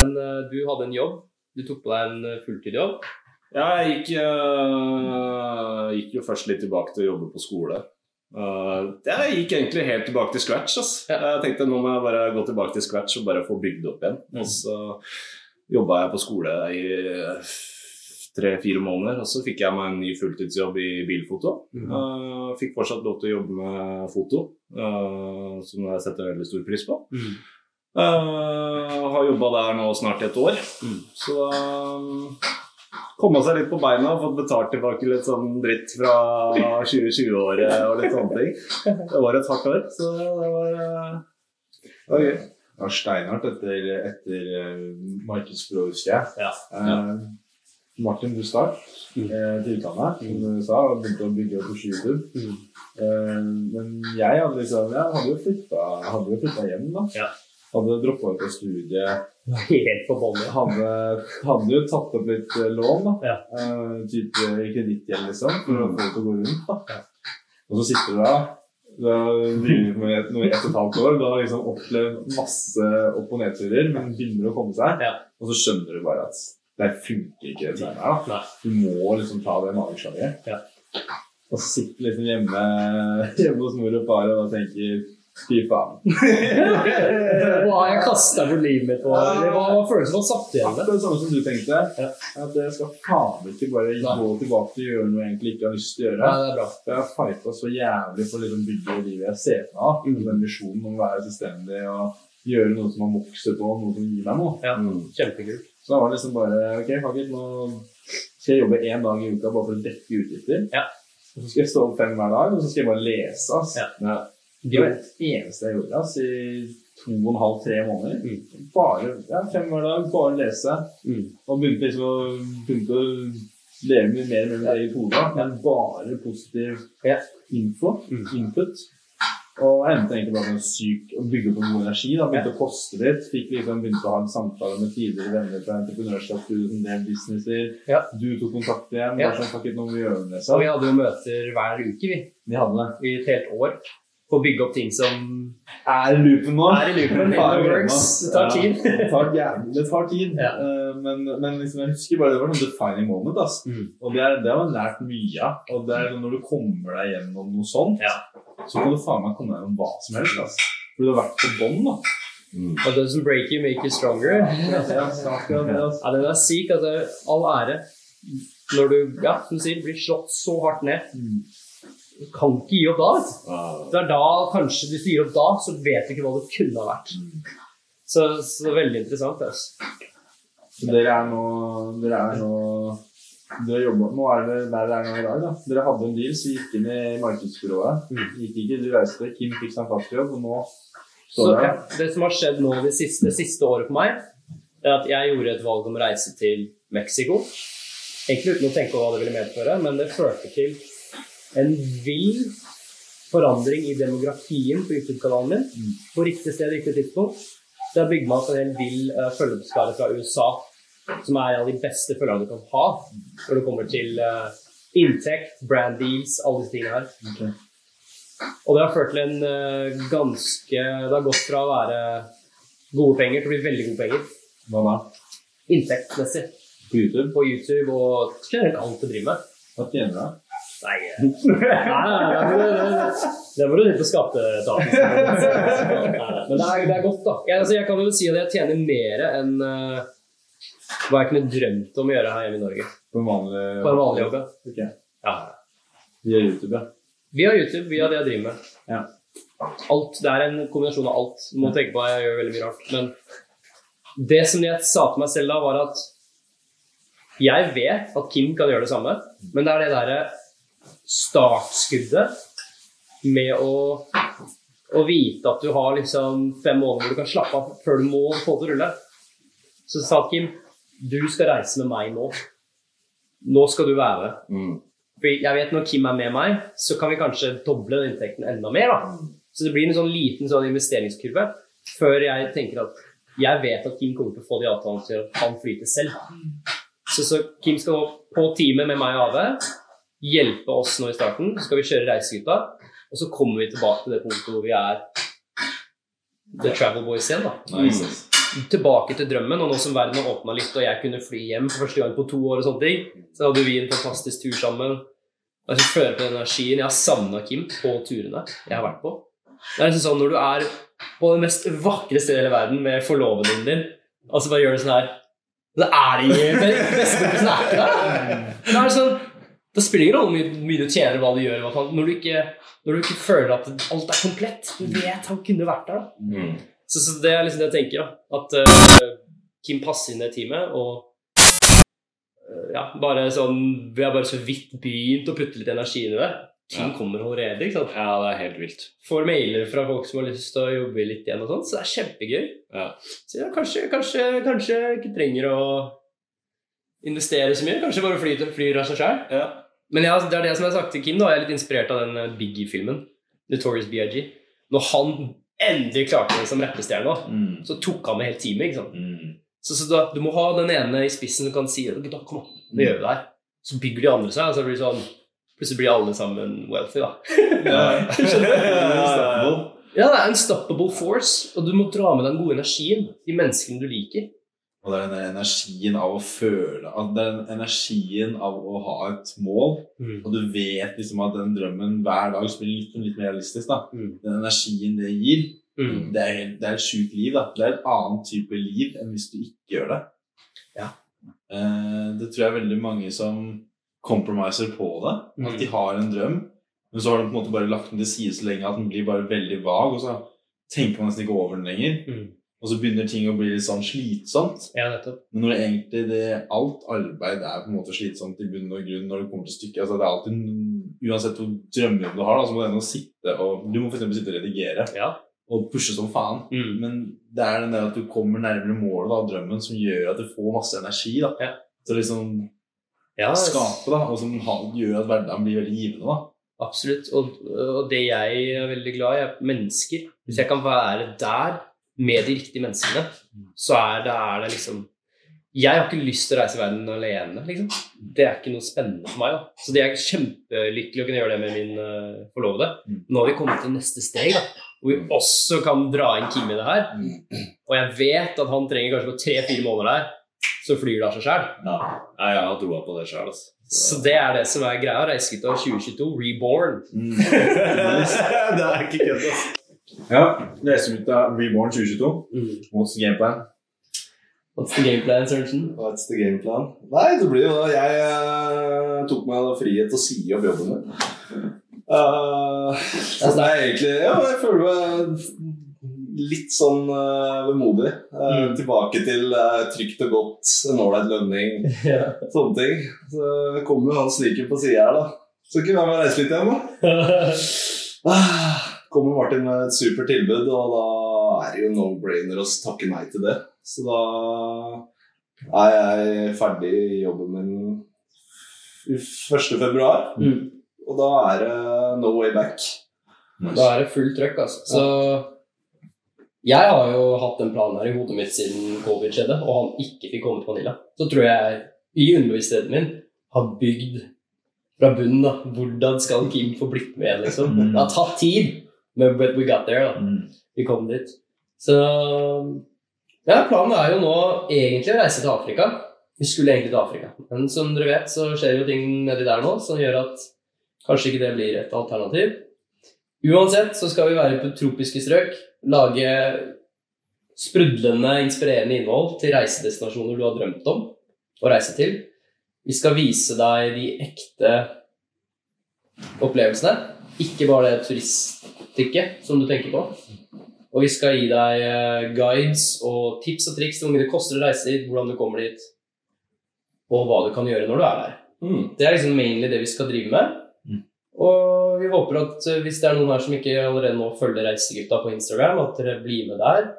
Men eh, du hadde en jobb. Du tok på deg en fulltidjobb fulltidsjobb. Ja, jeg gikk, øh, gikk jo først litt tilbake til å jobbe på skole. Uh, jeg gikk egentlig helt tilbake til scratch. Ja. Jeg tenkte nå må jeg bare gå tilbake til scratch og bare få bygd opp igjen. Mm. Og så jobba jeg på skole i tre-fire måneder, og så fikk jeg meg en ny fulltidsjobb i bilfoto. Uh, fikk fortsatt lov til å jobbe med foto, uh, som jeg setter veldig stor pris på. Uh, har jobba der nå snart et år. Mm. Så um, komme seg litt på beina og fått betalt tilbake litt sånn dritt fra 2020-året og litt sånne ting. Det var et hardt år, så det var, uh, det var gøy. Det var steinhardt etter, etter uh, markedsfører, husker jeg. Ja. Uh, Martin, du start Mm. eh, til utlandet, som du sa, og begynte å bygge opp på YouTube. Mm. Eh, men jeg hadde liksom Jeg hadde jo flytta hjem, da. Ja. Hadde droppa ut av studiet. Helt på bånn. Hadde, hadde jo tatt opp litt eh, lån, da. Ja. Uh, type kredittgjeld, liksom, for å få det til å gå rundt. da. Ja. Og så sitter du der. Du har drevet med i ett og et halvt år. Du har liksom opplevd masse opp- og nedturer, men begynner å komme seg. Ja. Og så skjønner du bare at det funker ikke. dette her, da. Du må liksom ta det mageslaget. Ja. Og så sitter liksom hjemme, <laughs> hjemme hos mor og far og tenker Fy faen. <laughs> Hva har jeg kasta bort livet mitt på? Det var følelsen man satt igjen med. Det samme som du tenkte. At jeg skal faen ikke bare gå tilbake til å gjøre noe jeg egentlig ikke har lyst til å gjøre. Nei, det er bra. Jeg har fighta så jævlig for å liksom bygge det livet jeg ser for meg. Mm. Den visjonen om å være selvstendig og gjøre noe som man vokser på, noe som gir meg noe. Ja, Mm. Kjempekult. Så da var det liksom bare Ok, fuck nå skal jeg jobbe én dag i uka bare for å dekke utgifter. Ja. Og så skal jeg stå opp fem hver dag, og så skal jeg bare lese. Altså. Ja. Det var det eneste jeg gjorde altså, i to og en halv, tre måneder. Mm. Bare ja, fem hver dag, bare lese. Mm. Og begynte liksom å, begynte å leve mye mer med mitt eget hode. Men bare positiv Ja. info, Mm. input. Og endte egentlig bare med syk å bygge opp en god energi. da, Begynte å poste litt. Fikk liksom Begynte å ha en samtale med tidligere venner fra entreprenørskapsstudio som drev businesser. Ja. Du tok kontakt igjen. Ja. Sånn, takket, vi gjør. Så Så. vi hadde jo møter hver uke, vi. Vi hadde det. I et helt år. For å bygge opp ting som Er i loopen nå. er i loopen. det works. Det tar tid. Ja, <laughs> det tar jævlig det tar tid. Ja. Eh, men, men liksom, jeg husker bare det var sånn defining moment. ass. Mm. Og det, er, det har man lært mye av. Og det er når du kommer deg gjennom noe sånt, Ja. så kan du faen meg komme deg gjennom hva som helst. ass. For du har vært på bånn. Mm. It doesn't break you, make you stronger. Ja, den er syk. Altså, all ære. Når du ja, som du sier, blir slått så hardt ned. Mm. Du kan ikke gi opp da. vet du. Det er da, kanskje Hvis du gir opp da, så vet du ikke hva det kunne ha vært. Så, så veldig interessant. Altså. Så dere er nå Dere er nå dere jobber, Nå er det der dere er nå i dag. da. Dere hadde en deal, så gikk inn i markedsbyrået. Gikk ikke, Du reiste, Kim fikk seg en fast jobb, og nå Så står ja, her. Det som har skjedd nå det siste, det siste året for meg, er at jeg gjorde et valg om å reise til Mexico. Egentlig uten å tenke på hva det ville medføre, men det førte til en vill forandring i demografien på YouTube-kanalen min. Mm. På riktig sted, riktig tidspunkt. Det har bygd meg opp en hel vill uh, følgeskare fra USA, som er en av de beste følgerne du kan ha når det kommer til uh, inntekt, brand deals, alle disse tingene her. Okay. Og det har ført til en uh, ganske Det har gått fra å være gode penger til å bli veldig gode penger. Hva da? Inntektsmessig. På YouTube? På YouTube og generelt alt du driver med. Hva tjener du? Nei, nei, <laughs> nei, det må du- du på skatteetaten. Men det er, det er godt, da. Jeg, altså, jeg kan jo si at jeg tjener mer enn uh, hva jeg kunne drømt om å gjøre her hjemme i Norge. På en vanlig På en vanlig jobb. Okay. Ja. Via YouTube, ja. Via YouTube, via det jeg driver med. Ja. Alt, Det er en kombinasjon av alt. Du må tenke på at jeg gjør veldig mye rart. Men det som jeg sa til meg selv da, var at jeg vet at Kim kan gjøre det samme, men det er det derre startskuddet med å, å vite at du har liksom fem måneder hvor du kan slappe av før du må få til å rulle. Så sa Kim du skal reise med meg nå. Nå skal du være. Mm. For jeg vet når Kim er med meg, så kan vi kanskje doble den inntekten enda mer. da. Så det blir en sånn liten sånn investeringskurve før jeg tenker at jeg vet at Kim kommer til å få de avtalene til at han flyter selv. Så, så Kim skal på teamet med meg og Ave, hjelpe oss nå i starten. Så skal vi kjøre Reisegutta, og så kommer vi tilbake til det punktet hvor vi er The Travel Boys igjen. da. Nice. Tilbake til drømmen, og nå som verden har åpna litt og jeg kunne fly hjem for første gang på to år, og sånne ting, så hadde vi en fantastisk tur sammen. Altså, føler på den energien. Jeg har savna Kim på turene jeg har vært på. Det er liksom sånn når du er på det mest vakre stedet i hele verden med forloveden din, og så bare gjør du sånn her så er det ingen bestekompisen er ikke der. Det er sånn Det spiller ingen rolle hvor mye, du tjener, hva du gjør, når, du ikke, når du ikke føler at alt er komplett. Du vet han kunne vært der. Mm. Så, så det er liksom det jeg tenker, da. At uh, Kim passer inn i teamet, og eh, ja, bare sånn Vi har bare så vidt begynt å putte litt energi inn i det. Kim Ja. kommer allerede. ikke sant? Ja, det er helt vilt. Får mailer fra folk som har lyst til å jobbe litt igjen, og sånt, så det er kjempegøy. Ja. Så ja, kanskje, kanskje, kanskje ikke trenger å investere så mye. Kanskje bare flyr, flyr av seg sjøl. Ja. Men ja, det er det som jeg har sagt til Kim. da, Jeg er litt inspirert av den eh, Biggie-filmen. Notorious B.I.G. Når han endelig klarte det som rappestjerne, Mm. så tok han med helt teamet. ikke sant? Mm. Så, så da, Du må ha den ene i spissen som kan si da, kom an, nå gjør vi det her. Så bygger de andre seg, og så blir det sånn Plutselig blir alle sammen wealthy, da. ja, <laughs> <laughs> Ja, det er en unstoppable force, og du må dra med den gode energien. De menneskene du liker. Og det er den energien av å føle at Det er den energien av å ha et mål, Mm. og du vet liksom at den drømmen hver dag blir litt, litt mer realistisk. da. Mm. Den energien det gir, Mm. det er, helt, det er et sjukt liv. da. Det er et annet type liv enn hvis du ikke gjør det. Ja. Eh, det tror jeg er veldig mange som compromiser på det. At Mm. de har en drøm, men så har de på en måte bare lagt den til side så lenge at den blir bare veldig vag, og så tenker man nesten ikke over den lenger. Mm. Og så begynner ting å bli litt sånn slitsomt. Ja, nettopp. Men når det egentlig det, alt arbeid er på en måte slitsomt i bunn og grunn når det kommer til stykket altså det er alltid, Uansett hvor drømmejobb du har, da, så må du ennå sitte og Du må eksempel sitte og redigere Ja. og pushe som faen. Mm. Men det er den der at du kommer nærmere målet da, av drømmen som gjør at du får masse energi. da. Ja. Til å liksom ja skape, da, og som gjør at hverdagen blir veldig givende. da. Absolutt. Og, og det jeg er veldig glad i, er mennesker. Hvis jeg kan være der med de riktige menneskene, så er det, er det liksom Jeg har ikke lyst til å reise i verden alene, liksom. Det er ikke noe spennende for meg. da. Så det er kjempelykkelig å kunne gjøre det med min uh, forlovede. Mm. Nå har vi kommet til neste steg, da. Hvor vi også kan dra inn Kim i det her. Og jeg vet at han trenger kanskje på tre-fire måneder her, så flyr det av seg sjæl. Ja. Jeg har troa på det sjæl, altså. Så det er det som er greia. Reisegutta 2022, reborn. <laughs> det er ikke kødd, altså. Ja, Leser ut av Reborn 2022. Mm. What's the game plan? What's the game plan, Sørensen? What's the game plan? Nei, det blir jo da Jeg uh, tok meg da frihet til å si opp jobben min. Uh, så det er egentlig Ja, jeg føler meg litt sånn uh, vemodig. Uh, Mm. Tilbake til uh, trygt og godt, en ålreit lønning, <laughs> Ja. sånne ting. Så kommer jo han sniken på sida her, da. Skal ikke være med og reise litt igjen, da? <laughs> Kommer Martin med et supert tilbud, og da er det jo no-brainer å takke nei til det. Så da er jeg ferdig i jobben min i 1. februar, Mm. og da er det no way back. Da er det fullt trøkk, altså. Så jeg har jo hatt den planen her i hodet mitt siden covid skjedde, og han ikke fikk komme til Vanilla. Så tror jeg i underbevisstheten min har bygd fra bunnen da, hvordan skal Kim få blitt med liksom. Mm. Det har tatt tid, men but we got there, da. Mm. Vi kom dit. Så ja, planen er jo nå egentlig å reise til Afrika. Vi skulle egentlig til Afrika, men som dere vet, så skjer jo ting nedi der nå som gjør at kanskje ikke det blir et alternativ. Uansett så skal vi være på tropiske strøk, lage sprudlende, inspirerende innhold til reisedestinasjoner du har drømt om å reise til. Vi skal vise deg de ekte opplevelsene, ikke bare det turiststykket som du tenker på. Og vi skal gi deg eh, guides og tips og triks til hvor mye det koster å reise dit, hvordan du kommer dit, og hva du kan gjøre når du er der. Mm. Det er liksom mainly det vi skal drive med. Mm. Og vi håper at eh, hvis det er noen her som ikke allerede nå følger Reisegutta på Instagram, at dere blir med der.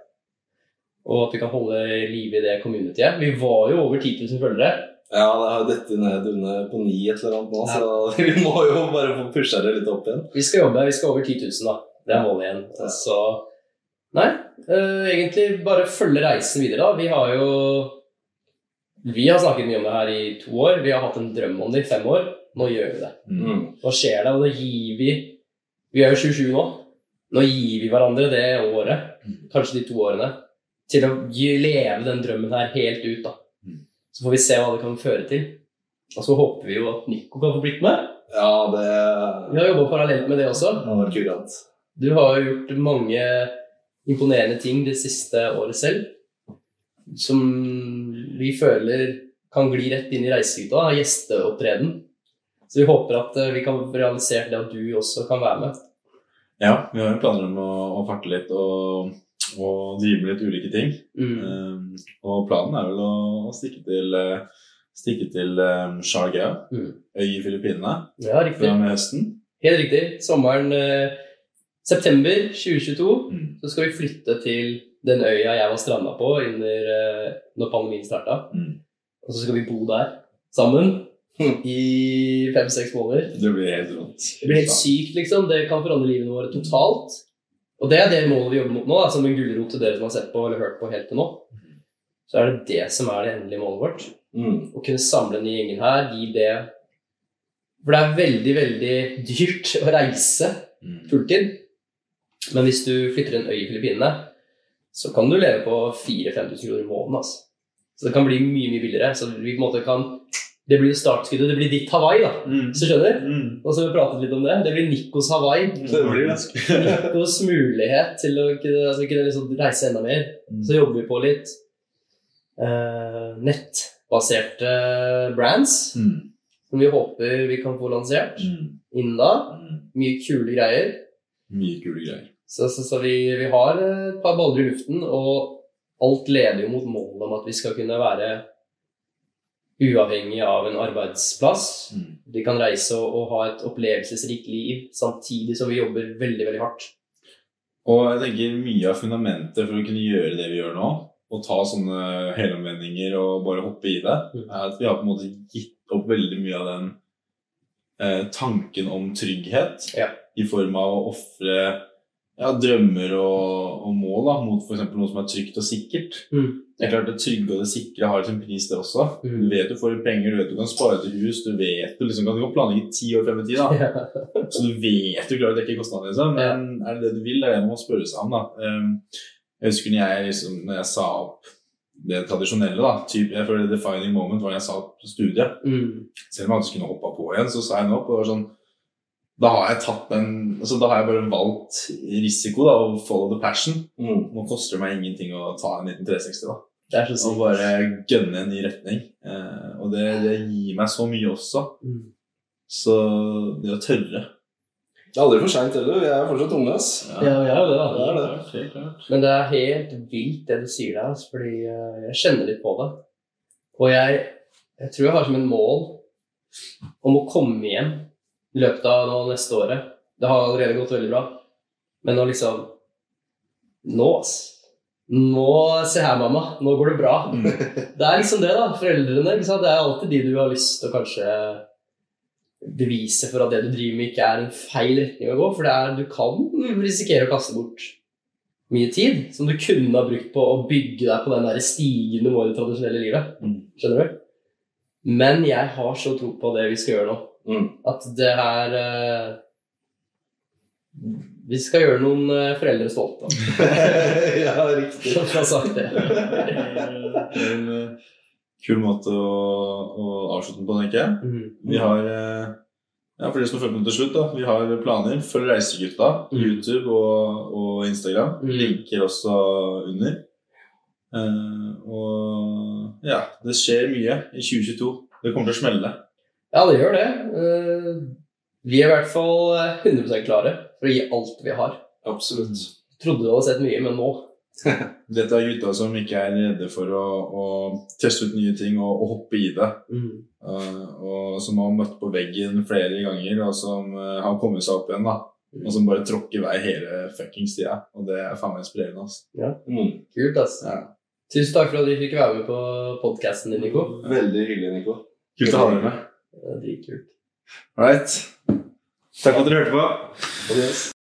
Og at vi kan holde liv i det communityet. Vi var jo over 10 000 følgere. Ja, det har dette ned under på ni et eller annet nå, så <laughs> vi må jo bare få pusha det litt opp igjen. Vi skal jobbe, vi skal over 10 000 da. Det er målet igjen. Ja. Så Nei, uh, egentlig bare følge reisen videre, da. Vi har jo Vi har snakket mye om det her i to år. Vi har hatt en drøm om det i fem år. Nå gjør vi det. Mm. Nå skjer det, og da gir vi Vi er jo 27 nå. Nå gir vi hverandre det året, kanskje de to årene, til å leve den drømmen her helt ut. da. Mm. Så får vi se hva det kan føre til. Og så håper vi jo at Nico kan få blitt med. Ja, det Vi har jobba parallelt med det også. har vært kurant. Du har jo gjort mange imponerende ting det siste året selv, som vi føler kan gli rett inn i reisehytta, gjesteopptreden. Så vi håper at eh, vi kan realisere det at du også kan være med. Ja, vi har jo planer om å, å farte litt og, og drive med litt ulike ting. Mm. Um, og planen er vel å, å stikke til, eh, stikke til um, Sharjah, Mm. øy i Filippinene, Ja, fra med høsten. Helt riktig. Sommeren eh, september 2022 Mm. så skal vi flytte til den øya jeg var stranda på under, eh, når pandemien starta. Mm. Og så skal vi bo der sammen i fem-seks måneder. Det blir helt rått. Det blir helt sykt, liksom. Det kan forandre livene våre totalt. Og det er det målet vi jobber mot nå, da, som en gulrot til dere som har sett på eller hørt på helt til nå. Så er det det som er det endelige målet vårt. Mm. Å kunne samle den gjengen her, gi det For det er veldig, veldig dyrt å reise Mm. fulltid. Men hvis du flytter en øy i Filippinene, så kan du leve på 4000-5000 kroner i måneden. Altså. Så det kan bli mye mye billigere. Så vi på en måte kan Det blir startskuddet. Det blir ditt Hawaii, da. Mm. Så skjønner? Mm. Og så har vi pratet litt om det. Det blir Nikos Hawaii. Det blir det. Nikos mulighet til å kunne, altså, kunne liksom reise enda mer. Mm. Så jobber vi på litt eh, nettbaserte brands Mm. som vi håper vi kan få lansert Mm. innen da. Mm. Mye kule greier. Mye kule greier. Så, så, så vi, vi har et par baller i luften, og alt leder jo mot målet om at vi skal kunne være uavhengig av en arbeidsplass. Mm. Vi kan reise og, og ha et opplevelsesrikt liv samtidig som vi jobber veldig, veldig hardt. Og jeg tenker mye av fundamentet for å kunne gjøre det vi gjør nå, og ta sånne helomvendinger og bare hoppe i det, Mm. er at vi har på en måte gitt opp veldig mye av den eh, tanken om trygghet Ja. i form av å ofre ja, drømmer og, og mål da, mot f.eks. noe som er trygt og sikkert. Mm. Det er klart Det trygge og det sikre har sin pris, det også. Mm. Du vet du får penger, du vet du kan spare til hus, du vet du liksom kan, du kan planlegge ti år frem i tid. da. Så du vet du klarer å dekke kostnadene, liksom. Men er det det du vil? Det er det man må spørre seg om, da. Um, jeg husker når jeg, liksom, når jeg sa opp det tradisjonelle, da. Typ, jeg føler det defining moment var jeg sa opp studiet. Mm. Selv om jeg alltid kunne hoppa på igjen, så sa jeg nå. Og det var sånn Da har jeg tatt den altså, Da har jeg bare valgt risiko, da, og follow the passion. Mm. Nå koster det meg ingenting å ta en liten 360, da. Det er sånn Og bare gønne en ny retning. Eh, og det, det gir meg så mye også. Mm. Så det å tørre Det er aldri for seint heller. Vi er fortsatt unge, ass. Ja, vi er det, da. Det er det. Men det er helt vilt det du sier der, fordi eh, jeg kjenner litt på det. Og jeg, jeg tror jeg har som en mål om å komme hjem i løpet av nå neste året. Det har allerede gått veldig bra. Men nå liksom Nå, ass. Nå, se her, mamma. Nå går det bra. <laughs> Det er liksom det, da. Foreldrene. Det er alltid de du har lyst til å kanskje bevise for at det du driver med, ikke er en feil retning å gå. For det er, du kan risikere å kaste bort mye tid som du kunne ha brukt på å bygge deg på den der stigen du må i det tradisjonelle livet. Mm. Skjønner du? Men jeg har så tro på det vi skal gjøre nå. Mm. At det her eh, Vi skal gjøre noen eh, foreldre stolte. <laughs> ja, riktig. For har sagt det. En eh, kul måte å, å avslutte den på, tenker jeg. Mm. Vi har ja, For de som har med til slutt, da, vi har planer. Følg Reisegutta. Mm. YouTube og, og Instagram. Mm. Linker også under. Uh, og ja, det skjer mye i 2022. Det kommer til å smelle. Ja, det gjør det. Eh, Vi er i hvert fall eh, 100 klare for å gi alt vi har. Absolutt. Trodde du hadde sett mye, men nå <laughs> Dette er gutta som ikke er redde for å, å teste ut nye ting og, og hoppe i det. Eh, og som har møtt på veggen flere ganger, og som uh, har kommet seg opp igjen. da Og som bare tråkker vei hele fuckings tida. Og det er faen meg inspirerende. altså. Mm. Kult, ass. Ja. Tusen takk for at vi fikk være med på podkasten din, Nico. Veldig hyggelig, Nico. Kult å ha deg med. Det er Dritkult. Right. Takk for at dere hørte på. Adios.